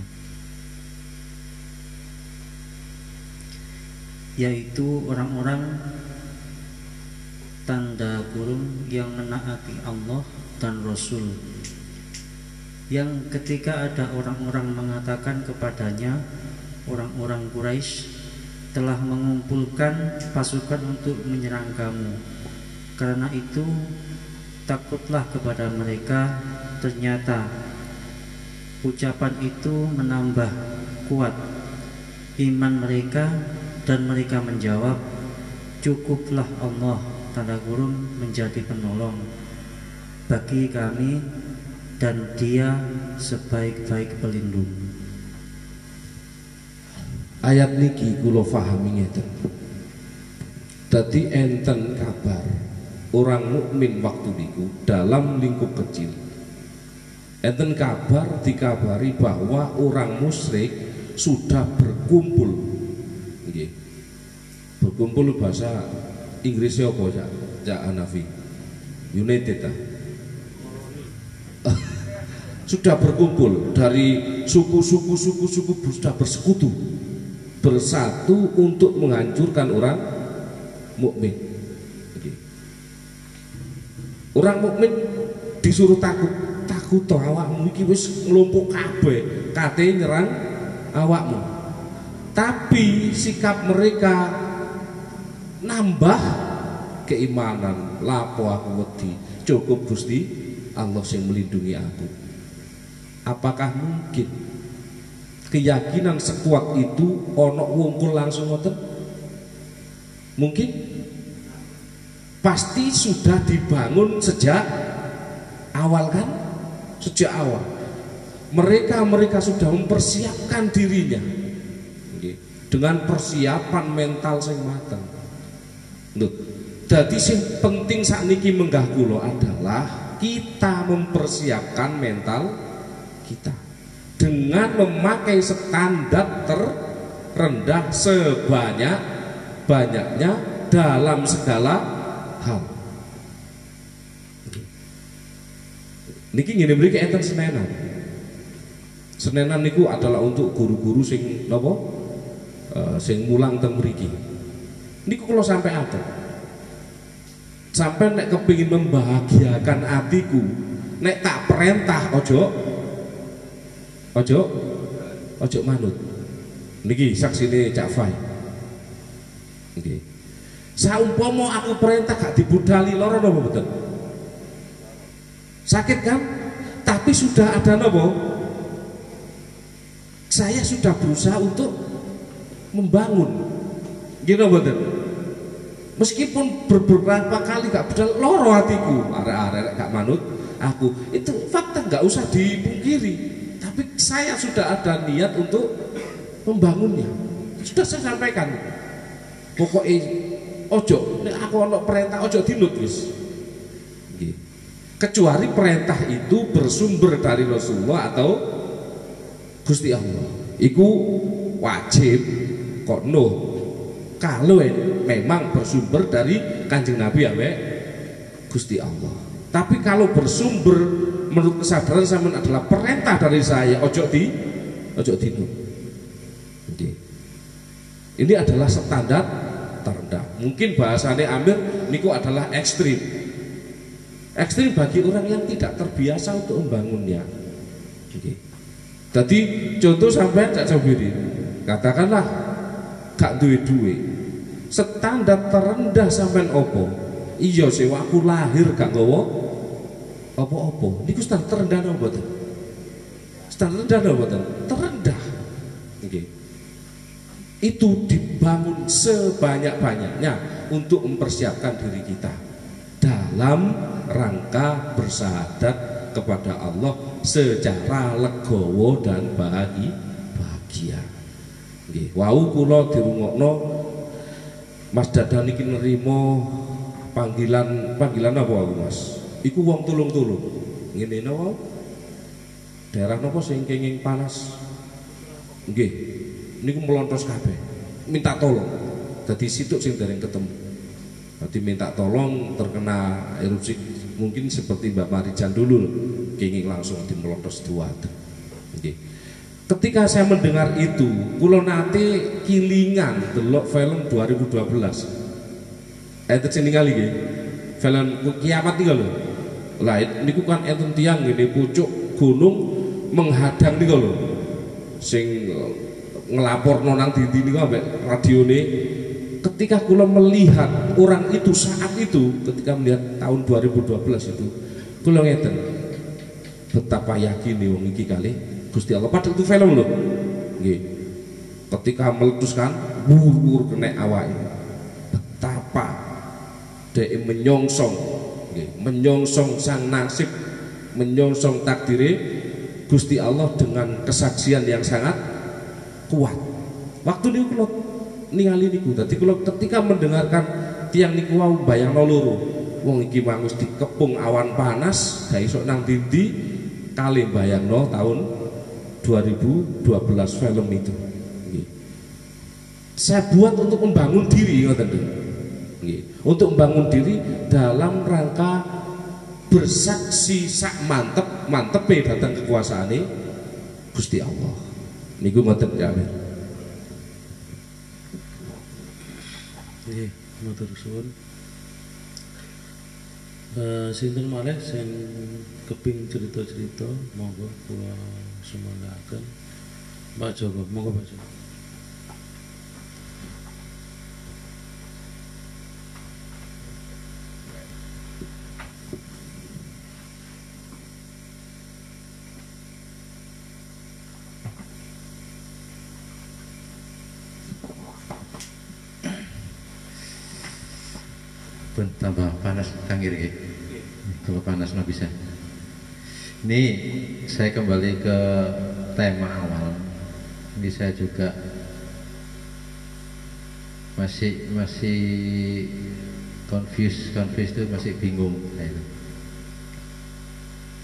E: Yaitu orang-orang tanda kurung yang menaati Allah dan Rasul. Yang ketika ada orang-orang mengatakan kepadanya orang-orang Quraisy telah mengumpulkan pasukan untuk menyerang kamu. Karena itu takutlah kepada mereka. Ternyata ucapan itu menambah kuat iman mereka dan mereka menjawab cukuplah Allah tanda kurung menjadi penolong bagi kami dan dia sebaik-baik pelindung.
A: Ayat niki kula pahami ngeten. Dadi enten kabar orang mukmin waktu niku dalam lingkup kecil. Enten kabar dikabari bahwa orang musyrik sudah berkumpul. Berkumpul bahasa Inggrisnya apa ya ya Hanafi. United ah. <laughs> Sudah berkumpul dari suku-suku suku-suku sudah bersekutu. Bersatu untuk menghancurkan orang mukmin. Orang mukmin disuruh takut, takut toh awakmu iki wis nglumpuk kabeh, kate nyerang awakmu. Tapi sikap mereka nambah keimanan, lapo aku wedi, cukup Gusti Allah yang melindungi aku. Apakah mungkin keyakinan sekuat itu ono wungkul langsung ngoten? Mungkin pasti sudah dibangun sejak awal kan? Sejak awal. Mereka mereka sudah mempersiapkan dirinya dengan persiapan mental sing matang. Loh, jadi sing penting saat niki menggah kula adalah kita mempersiapkan mental kita dengan memakai standar terendah sebanyak banyaknya dalam segala hal. Niki ngene mriki enten senenan. Senenan niku adalah untuk guru-guru sing napa? Uh, sing mulang teng mriki. Niku kalau sampai ada. Sampai nek kepingin membahagiakan hatiku, nek tak perintah ojo ojo ojo manut. Niki saksine Cak Fai. Nggih. Saumpama aku perintah gak dibudali loro napa mboten? Sakit kan? Tapi sudah ada napa? Saya sudah berusaha untuk membangun. Gitu mboten? meskipun beberapa kali gak bedal loro hatiku arek-arek gak manut aku. Itu fakta gak usah dipungkiri. Tapi saya sudah ada niat untuk membangunnya. Sudah saya sampaikan. Pokoknya ojo nek aku ono perintah ojo dinut wis. Kecuali perintah itu bersumber dari Rasulullah atau Gusti Allah. Iku wajib kok no kalau memang bersumber dari kanjeng Nabi ya Gusti Allah tapi kalau bersumber menurut kesadaran saya adalah perintah dari saya ojo di ojo dinut Nggih. ini adalah standar terendah mungkin bahasanya Amir niku adalah ekstrim ekstrim bagi orang yang tidak terbiasa untuk membangunnya Oke. jadi contoh sampai tak cabiri katakanlah gak duwe duwe standar terendah sampean opo iya sih aku lahir gak gowo opo-opo niku standar terendah apa mboten standar terendah apa mboten terendah. Oke itu dibangun sebanyak-banyaknya untuk mempersiapkan diri kita dalam rangka bersahadat kepada Allah secara legowo dan bahagia. bahagia. Nggih, wau kula dirungokno Mas Dadan iki nerima panggilan panggilan apa aku Mas? Iku wong tulung-tulung. Ngene napa? Daerah napa sing kenging panas? Nggih, niku melontos kabeh minta tolong jadi situ sing dereng ketemu jadi minta tolong terkena erupsi mungkin seperti Mbak Marijan dulu kenging langsung di melontos dua. Ketika saya mendengar itu kulo nate kilingan delok film 2012 eh sini kali nggih. Film kiamat nih lho. Lah niku kan enten tiang ini pucuk gunung menghadang nih lho. Sing ngelapor nonang dindi niku ambek radione. Ketika kula melihat orang itu saat itu ketika melihat tahun 2012 itu kula ngeten betapa yakin nih wong iki kali Gusti Allah. Padahal itu film loh nggih. Ketika meletuskan bur kena awake. Betapa dia menyongsong. Menyongsong sang nasib. Menyongsong takdire Gusti Allah dengan kesaksian yang sangat kuat. Waktu niku kula ningali niku. Dadi kula ketika mendengarkan tiang niku wau bayang loro. Wong iki mangus dikepung awan panas, gak iso nang dindi kali bayangno tahun 2012 film itu. Saya buat untuk membangun diri. Untuk membangun diri dalam rangka bersaksi sak mantep mantepe datang kekuasaane Gusti Allah niku mboten jawab
B: Nggih, matur suwun. Eh sinten malih sing keping cerita-cerita monggo kula semanggaken. Mbak Joko, monggo Mbak Joko.
H: pun tambah panas kangir ya. Kalau panas mah bisa. Ini saya kembali ke tema awal. Ini saya juga masih masih confused, confused itu masih bingung.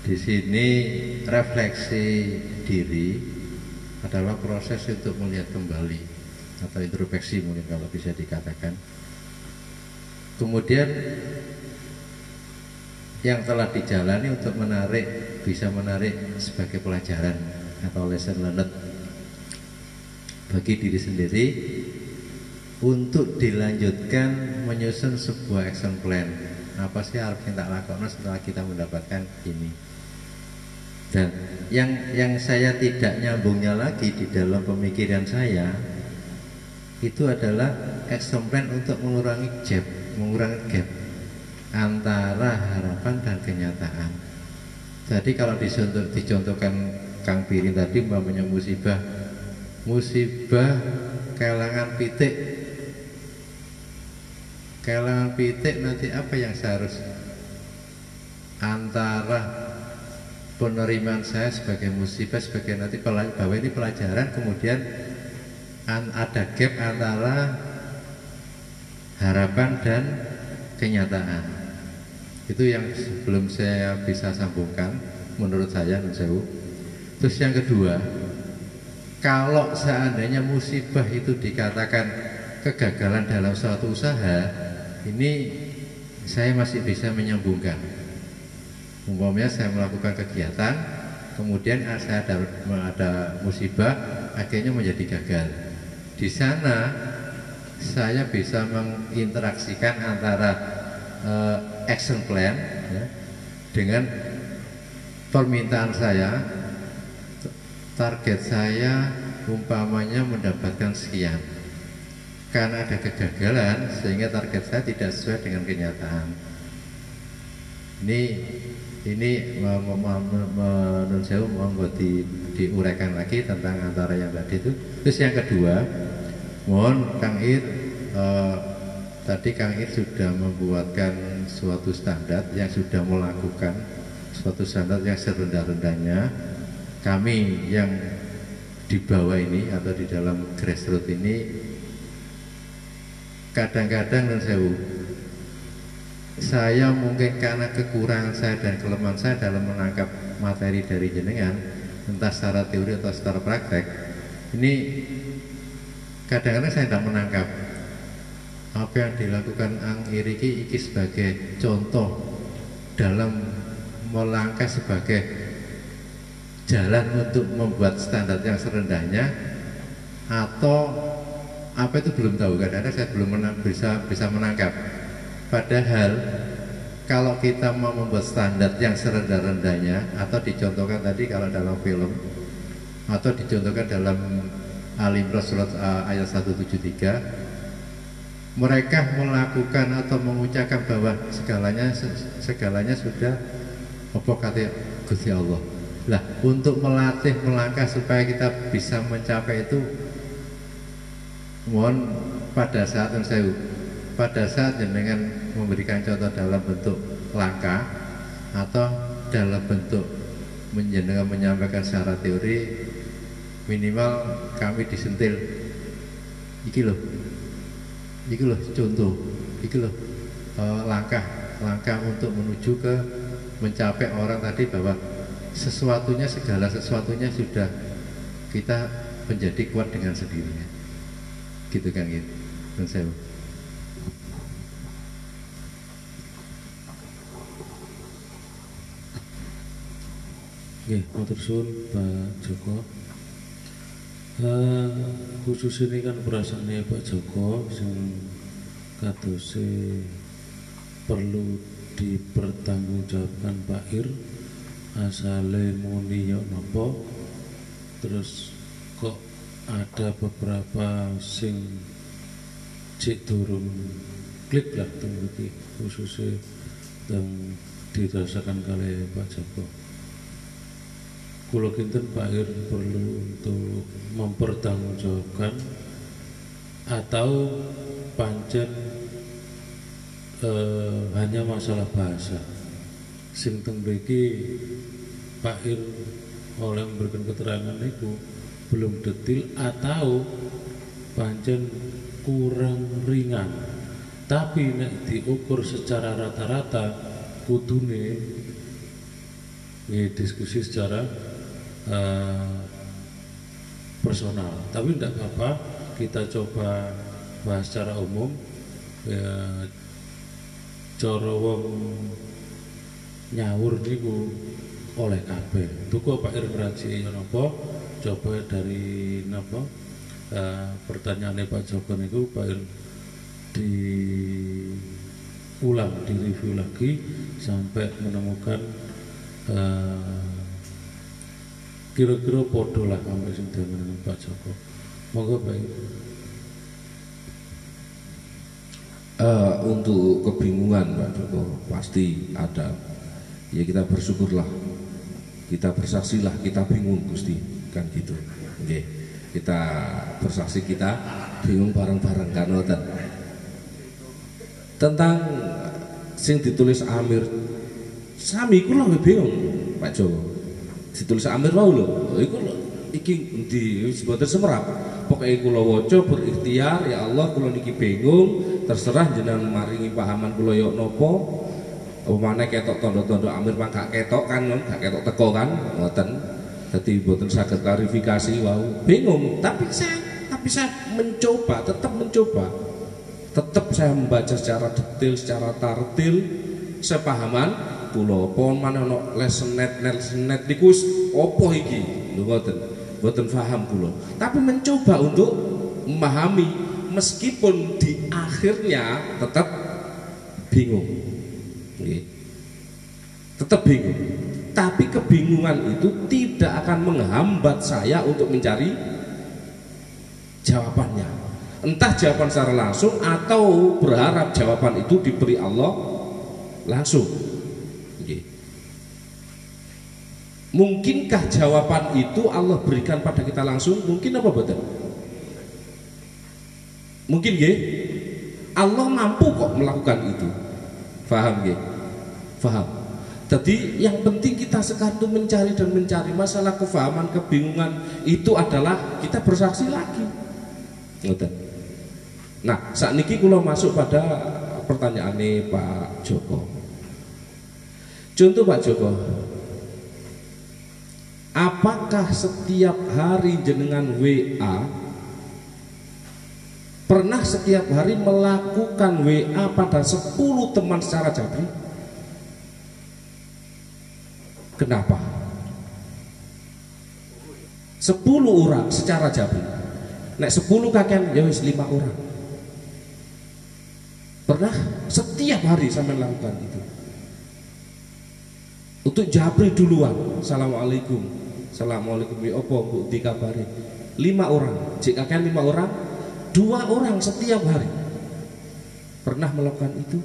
H: Di sini refleksi diri adalah proses untuk melihat kembali atau introspeksi mungkin kalau bisa dikatakan kemudian yang telah dijalani untuk menarik bisa menarik sebagai pelajaran atau lesson learned bagi diri sendiri untuk dilanjutkan menyusun sebuah action plan apa sih harus kita lakukan setelah kita mendapatkan ini dan yang yang saya tidak nyambungnya lagi di dalam pemikiran saya itu adalah action plan untuk mengurangi gap mengurangi gap antara harapan dan kenyataan. Jadi kalau dicontoh, dicontohkan Kang Pirin tadi umpamanya musibah, musibah kehilangan pitik. Kehilangan pitik nanti apa yang seharus antara penerimaan saya sebagai musibah sebagai nanti bahwa ini pelajaran kemudian an- ada gap antara harapan dan kenyataan itu yang belum saya bisa sambungkan menurut saya Nun Sewu. terus yang kedua kalau seandainya musibah itu dikatakan kegagalan dalam suatu usaha ini saya masih bisa menyambungkan umpamanya saya melakukan kegiatan kemudian saya ada, ada musibah akhirnya menjadi gagal di sana saya bisa menginteraksikan antara eh, action plan ya, dengan permintaan saya target saya umpamanya mendapatkan sekian. Karena ada kegagalan sehingga target saya tidak sesuai dengan kenyataan. Ini ini me- me- me- menurut saya di, diuraikan lagi tentang antara yang tadi itu. Terus yang kedua mohon Kang Ir eh, tadi Kang Ir sudah membuatkan suatu standar yang sudah melakukan suatu standar yang serendah-rendahnya. Kami yang di bawah ini atau di dalam grassroots ini kadang-kadang dan saya saya mungkin karena kekurangan saya dan kelemahan saya dalam menangkap materi dari jenengan entah secara teori atau secara praktek ini kadang-kadang saya tidak menangkap apa yang dilakukan Ang Iriki iki sebagai contoh dalam melangkah sebagai jalan untuk membuat standar yang serendahnya atau apa itu belum tahu kadang-kadang saya belum menang, bisa bisa menangkap. Padahal kalau kita mau membuat standar yang serendah-rendahnya atau dicontohkan tadi kalau dalam film atau dicontohkan dalam Al-Imran surat uh, ayat 173 mereka melakukan atau mengucapkan bahwa segalanya segalanya sudah apa kata Gusti Allah. Lah, untuk melatih melangkah supaya kita bisa mencapai itu mohon pada saat yang saya pada saat dengan memberikan contoh dalam bentuk langkah atau dalam bentuk menjenengan menyampaikan secara teori minimal kami disentil iki loh iki loh contoh. Iki loh eh, langkah langkah untuk menuju ke mencapai orang tadi bahwa sesuatunya segala sesuatunya sudah kita menjadi kuat dengan sendirinya. Gitu kan gitu dan saya
B: Oke, matur Pak Joko. Eh, khusus ini kan perasaannya Pak Joko sing kadose perlu dipertanggungjawabkan Pak Ir asale muni yo napa terus kok ada beberapa sing cek turun klik lah mriki khususnya teng dirasakan kali Pak Joko. Kulo kinten Pak Ir perlu untuk mempertanggungjawabkan atau pancen eh, hanya masalah bahasa. Sing teng Pak Ir oleh memberikan keterangan itu belum detil atau pancen kurang ringan. Tapi nek diukur secara rata-rata kudune ini diskusi secara eh, personal. Tapi tidak apa-apa, kita coba bahas secara umum. Ya, cara wong nyawur niku oleh kabeh. Tuku Pak Ir ngraji napa? Coba dari napa? Eh, pertanyaannya Pak Joko niku Pak Ir di ulang, di review lagi sampai menemukan eh, kira-kira podo lah sampai sing Pak Joko. Monggo Pak. Ir.
A: Eh, untuk kebingungan Pak Joko pasti ada. Ya kita bersyukurlah. Kita bersaksilah kita bingung Gusti. Kan gitu. Oke kita bersaksi kita bingung bareng-bareng kan ngoten? Tentang sing ditulis Amir. Sami iku lho bingung Pak Joko ditulis Amir wae lho iku iki di boten semerap pokoknya kula waca berikhtiar ya Allah kula niki bingung terserah jenengan maringi pahaman kula yo napa Umane ketok tondo-tondo Amir mah gak ketok kan, gak ketok teko kan, ngoten. Jadi boten saged klarifikasi wow, bingung. Tapi saya tapi saya mencoba, tetap mencoba. Tetap saya membaca secara detail, secara tartil, sepahaman kula apa mana ono lesenet lesenet niku opo iki lho ngoten boten paham kula tapi mencoba untuk memahami meskipun di akhirnya tetap bingung Nggih. Tetap bingung. Tapi kebingungan itu tidak akan menghambat saya untuk mencari jawabannya. Entah jawaban secara langsung atau berharap jawaban itu diberi Allah langsung. Nggih. Mungkinkah jawaban itu Allah berikan pada kita langsung? Mungkin apa betul? Mungkin nggih. Allah mampu kok melakukan itu. Faham nggih? Faham. Jadi yang penting kita sekarang itu mencari dan mencari masalah kefahaman, kebingungan itu adalah kita bersaksi lagi. Ngoten. Nah, saat ini kula masuk pada pertanyaan Pak Joko. Contoh Pak Joko, apakah setiap hari jenengan WA pernah setiap hari melakukan WA pada 10 teman secara jabri? Kenapa? 10 orang secara jabri. Nek 10 kakek ya wis 5 orang. Pernah setiap hari sampai melakukan itu. Untuk jabri duluan. Assalamualaikum. Assalamualaikum ya apa Bu dikabari. 5 orang. Jika kakek 5 orang, dua orang setiap hari. Pernah melakukan itu?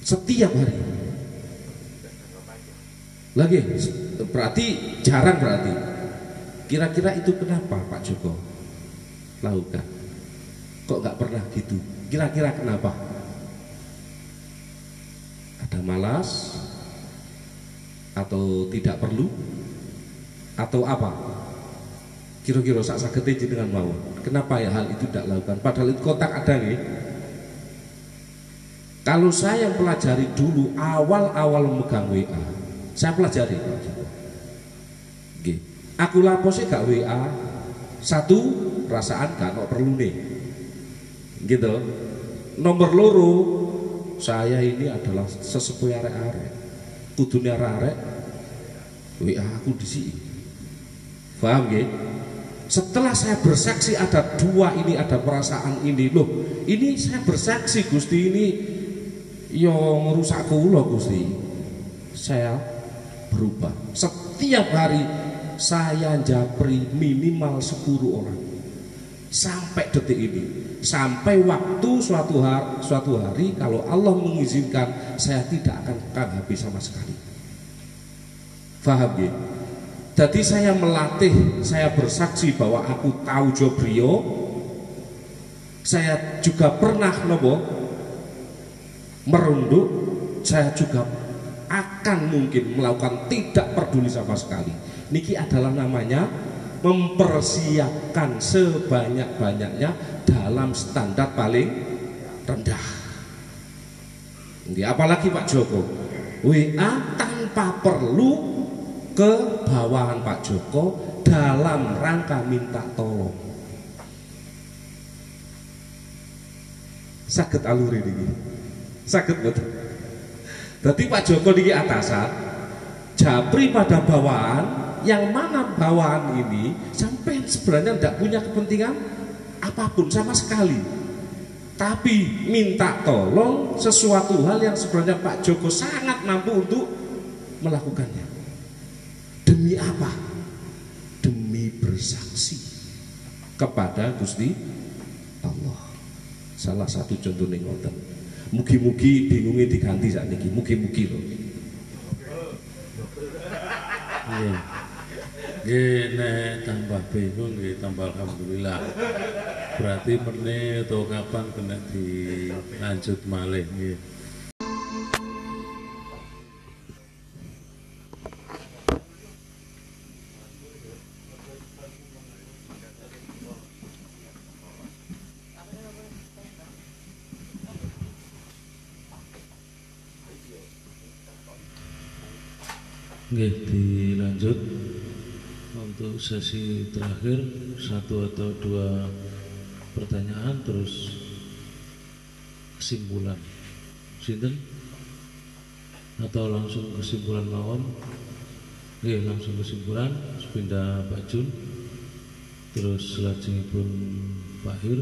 A: Setiap hari. Lagi, berarti jarang berarti. Kira-kira itu kenapa Pak Joko lakukan? Kok nggak pernah gitu? Kira-kira kenapa? Ada malas? Atau tidak perlu? Atau apa? Kira-kira sak sagete dengan mau. Kenapa ya hal itu tidak lakukan? Padahal itu kotak ada nih. Kalau saya pelajari dulu awal-awal memegang WA, saya pelajari Nggih. Aku laposnya gak WA. Satu, perasaan gak no perlu nih. Gitu. Nomor loro, saya ini adalah sesepuh arek-arek. Kudune arek WA aku di sini. Paham nggih? Setelah saya bersaksi ada dua ini ada perasaan ini loh. Ini saya bersaksi Gusti ini yo ngerusak kula Gusti. Saya berubah. Setiap hari saya japri minimal 10 orang. Sampai detik ini. Sampai waktu suatu hari, suatu hari kalau Allah mengizinkan saya tidak akan habis sama sekali. Faham ya? Jadi saya melatih, saya bersaksi bahwa aku tahu Jobrio. Saya juga pernah nopo merunduk, saya juga akan mungkin melakukan tidak peduli sama sekali. Niki adalah namanya mempersiapkan sebanyak-banyaknya dalam standar paling rendah. Apalagi Pak Joko, WA tanpa perlu ke bawahan Pak Joko dalam rangka minta tolong. Sakit alur ini, sakit betul. Jadi Pak Joko di atasan, japri pada bawahan, yang mana bawahan ini sampai sebenarnya tidak punya kepentingan apa pun sama sekali. Tapi minta tolong sesuatu hal yang sebenarnya Pak Joko sangat mampu untuk melakukannya. Demi apa? Demi bersaksi kepada Gusti Allah. Salah satu contoh nih. Mugi-mugi bingungnya diganti saat ini. Mugi-mugi loh.
B: Iya. Nek tambah bingung nggih tambah alhamdulillah. Berarti meneh atau kapan kena dilanjut malih nggih. Nggih dilanjut untuk sesi terakhir satu atau dua pertanyaan terus kesimpulan. Sinten? Atau langsung kesimpulan mawon? Nggih langsung kesimpulan sepindah Pak Jun. Terus pun Pak Hir.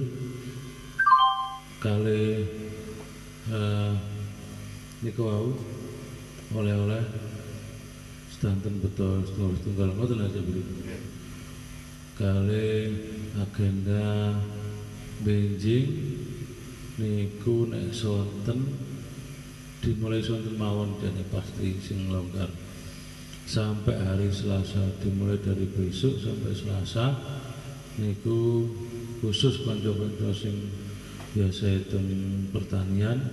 B: Kali eh, niku oleh-oleh sedanten betul setunggal setunggal ngoten aja beli kali agenda benjing niku nek sonten dimulai sonten mawon jane pasti sing longgar. Sampai hari Selasa dimulai dari besok sampai Selasa niku khusus kanca-kanca sing biasa itu pertanian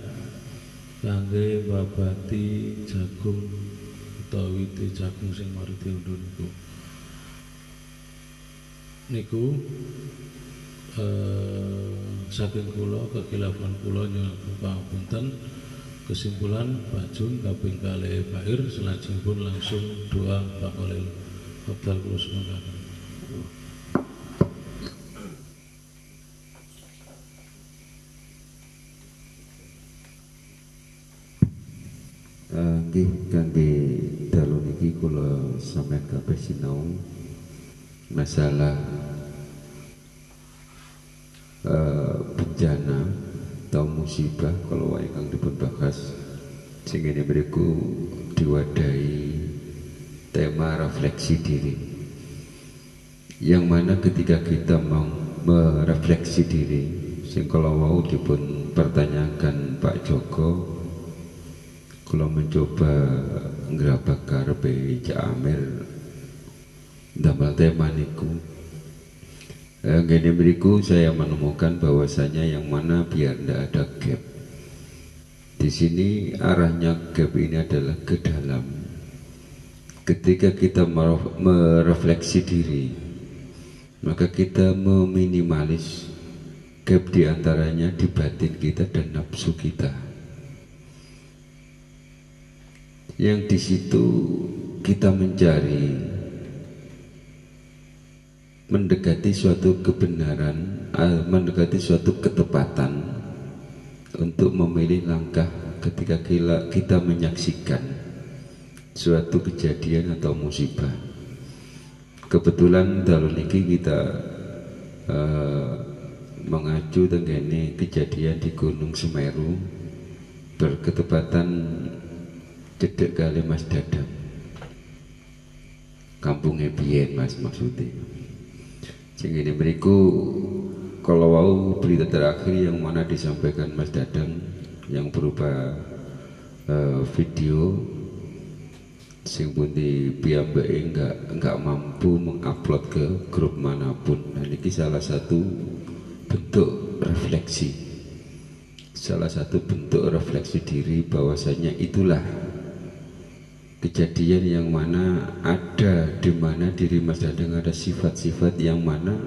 B: kangge babati jagung wite jagung sing mari diundhuh niku niku eh, saking kula kekilafan kula nyuwun pangapunten kesimpulan Pak Jun kaping kalih Pak Ir selajengipun langsung doa Pak Kolil Abdal kula
C: kangge dalu niki kula sinau masalah uh, bencana atau musibah kalau wae kang dipun bahas. Sing ini beriku diwadahi tema refleksi diri. Yang mana ketika kita mau merefleksi diri sing kalau mau dipun pertanyakan Pak Joko kalau mencoba ngerabak karpe Cak Amir damel tema niku eh, gini beriku saya menemukan bahwasanya yang mana biar tidak ada gap. Di sini arahnya gap ini adalah ke dalam. Ketika kita merefleksi diri maka kita meminimalis gap di antaranya di batin kita dan nafsu kita. Yang di situ kita mencari mendekati suatu kebenaran, eh, mendekati suatu ketepatan untuk memilih langkah ketika kita menyaksikan suatu kejadian atau musibah. Kebetulan dalam ini kita uh, mengacu dengan kejadian di Gunung Semeru berketepatan cedek kali Mas Dadang kampungnya biyen Mas maksudnya sing ini beriku kalau mau berita terakhir yang mana disampaikan Mas Dadang yang berupa uh, video sing di piyambake enggak enggak mampu mengupload ke grup mana pun. Nah ini salah satu bentuk refleksi. Salah satu bentuk refleksi diri bahwasanya itulah kejadian yang mana ada di mana diri Mas Dadang ada sifat-sifat yang mana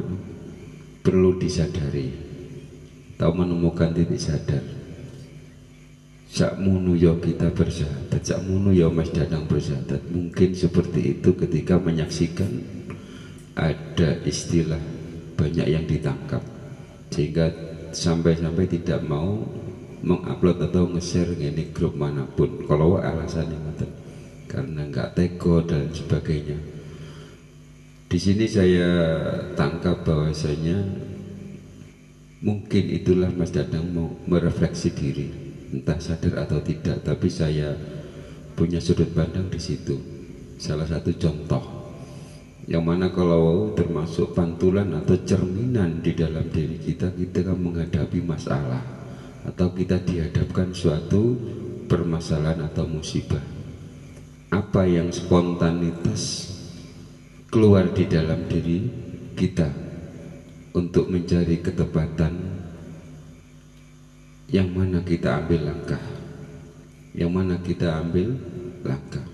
C: perlu disadari. Tahu menemukan titik sadar. Munu yo kita bersahadat munu yo Mas Dadang bersahadat. Mungkin seperti itu ketika menyaksikan ada istilah banyak yang ditangkap. Sehingga sampai-sampai tidak mau mengupload atau nge-share ini grup mana pun. Kalau alasannya karena nggak teko dan sebagainya. Di sini saya tangkap bahwasanya mungkin itulah Mas Dadang mau merefleksi diri, entah sadar atau tidak, tapi saya punya sudut pandang di situ. Salah satu contoh yang mana kalau termasuk pantulan atau cerminan di dalam diri kita kita kan menghadapi masalah atau kita dihadapkan suatu permasalahan atau musibah apa yang spontanitas keluar di dalam diri kita untuk mencari ketepatan? Yang mana kita ambil langkah? Yang mana kita ambil langkah?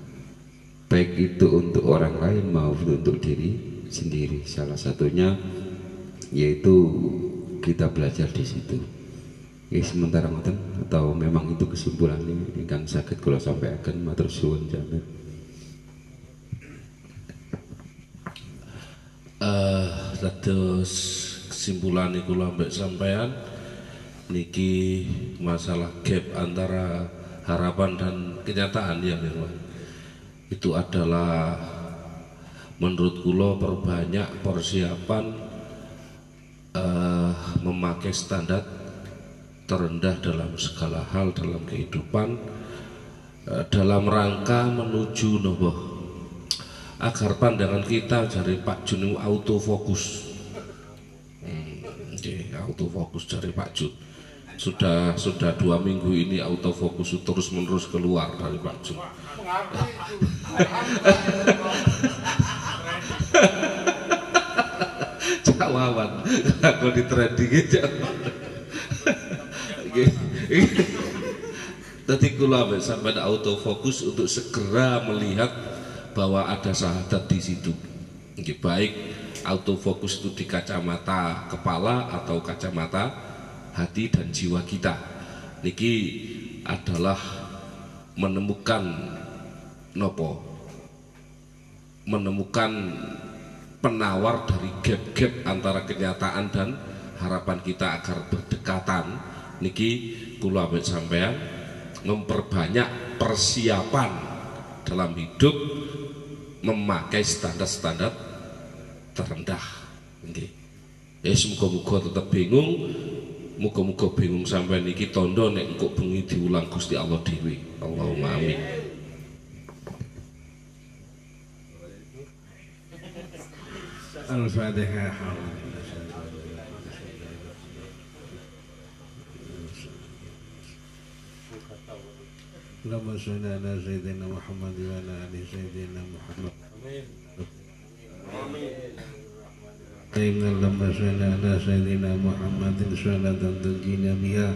C: Baik itu untuk orang lain maupun untuk diri sendiri. Salah satunya yaitu kita belajar di situ ya sementara ngoten. Atau memang itu kesimpulannya ingkang sakit kalau sampai akan matur suwun jamin.
A: Eh terus kesimpulan iku ambek sampean. Niki masalah gap antara harapan dan kenyataan ya Mirwan itu adalah menurut kulo perbanyak persiapan eh, memakai standar terendah dalam segala hal dalam kehidupan eh, dalam rangka menuju nopo. Agar pandangan kita dari Pak Jun autofokus. Hmm, oke, autofokus dari Pak Jun. Sudah sudah dua minggu ini autofokus terus menerus keluar dari Pak Jun. <laughs> Cawawan aku di trending aja Tadi kula sampai autofokus untuk segera melihat bahwa ada sahadat di situ. Oke, baik autofokus itu di kacamata kepala atau kacamata hati dan jiwa kita. Niki adalah menemukan nopo menemukan penawar dari gap-gap antara kenyataan dan harapan kita agar berdekatan niki kula ambek sampean memperbanyak persiapan dalam hidup memakai standar-standar terendah. Nggih. Ya muga-muga tetap bingung. Muga-muga bingung sampai niki tondo nek engko bengi diulang Gusti Allah dhewe. Allahumma amin.
K: Al-Fatihah. اللهم صل على سيدنا محمد وعلى ال سيدنا محمد آمين اللهم صل على سيدنا محمد صلاة تنجينا بها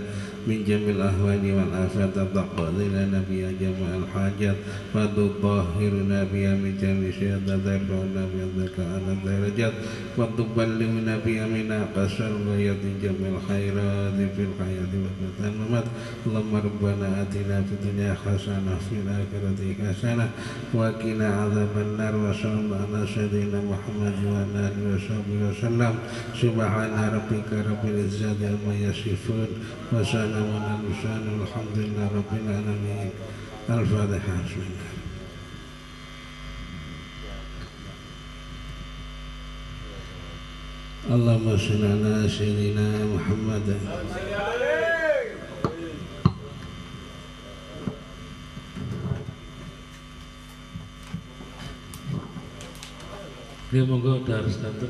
K: من جميع الأهوال والآفات تقضي لنا بها جميع الحاجات وتطهرنا بها من جميع الشهادات ترفعنا بها ذلك على الدرجات وتبلغنا بها من أقصى الغايات جميع الخيرات في الحياة وفي الممات اللهم ربنا آتنا في الدنيا حسنة في الآخرة حسنة وقنا عذاب النار وصلى الله على سيدنا محمد وعلى آله وصحبه وسلم سبحان ربك رب العزة عما يصفون وسلام على المرسلين والحمد لله رب العالمين. الفاتحة بسم الله. اللهم صل على سيدنا محمد.
A: Ya monggo dari standar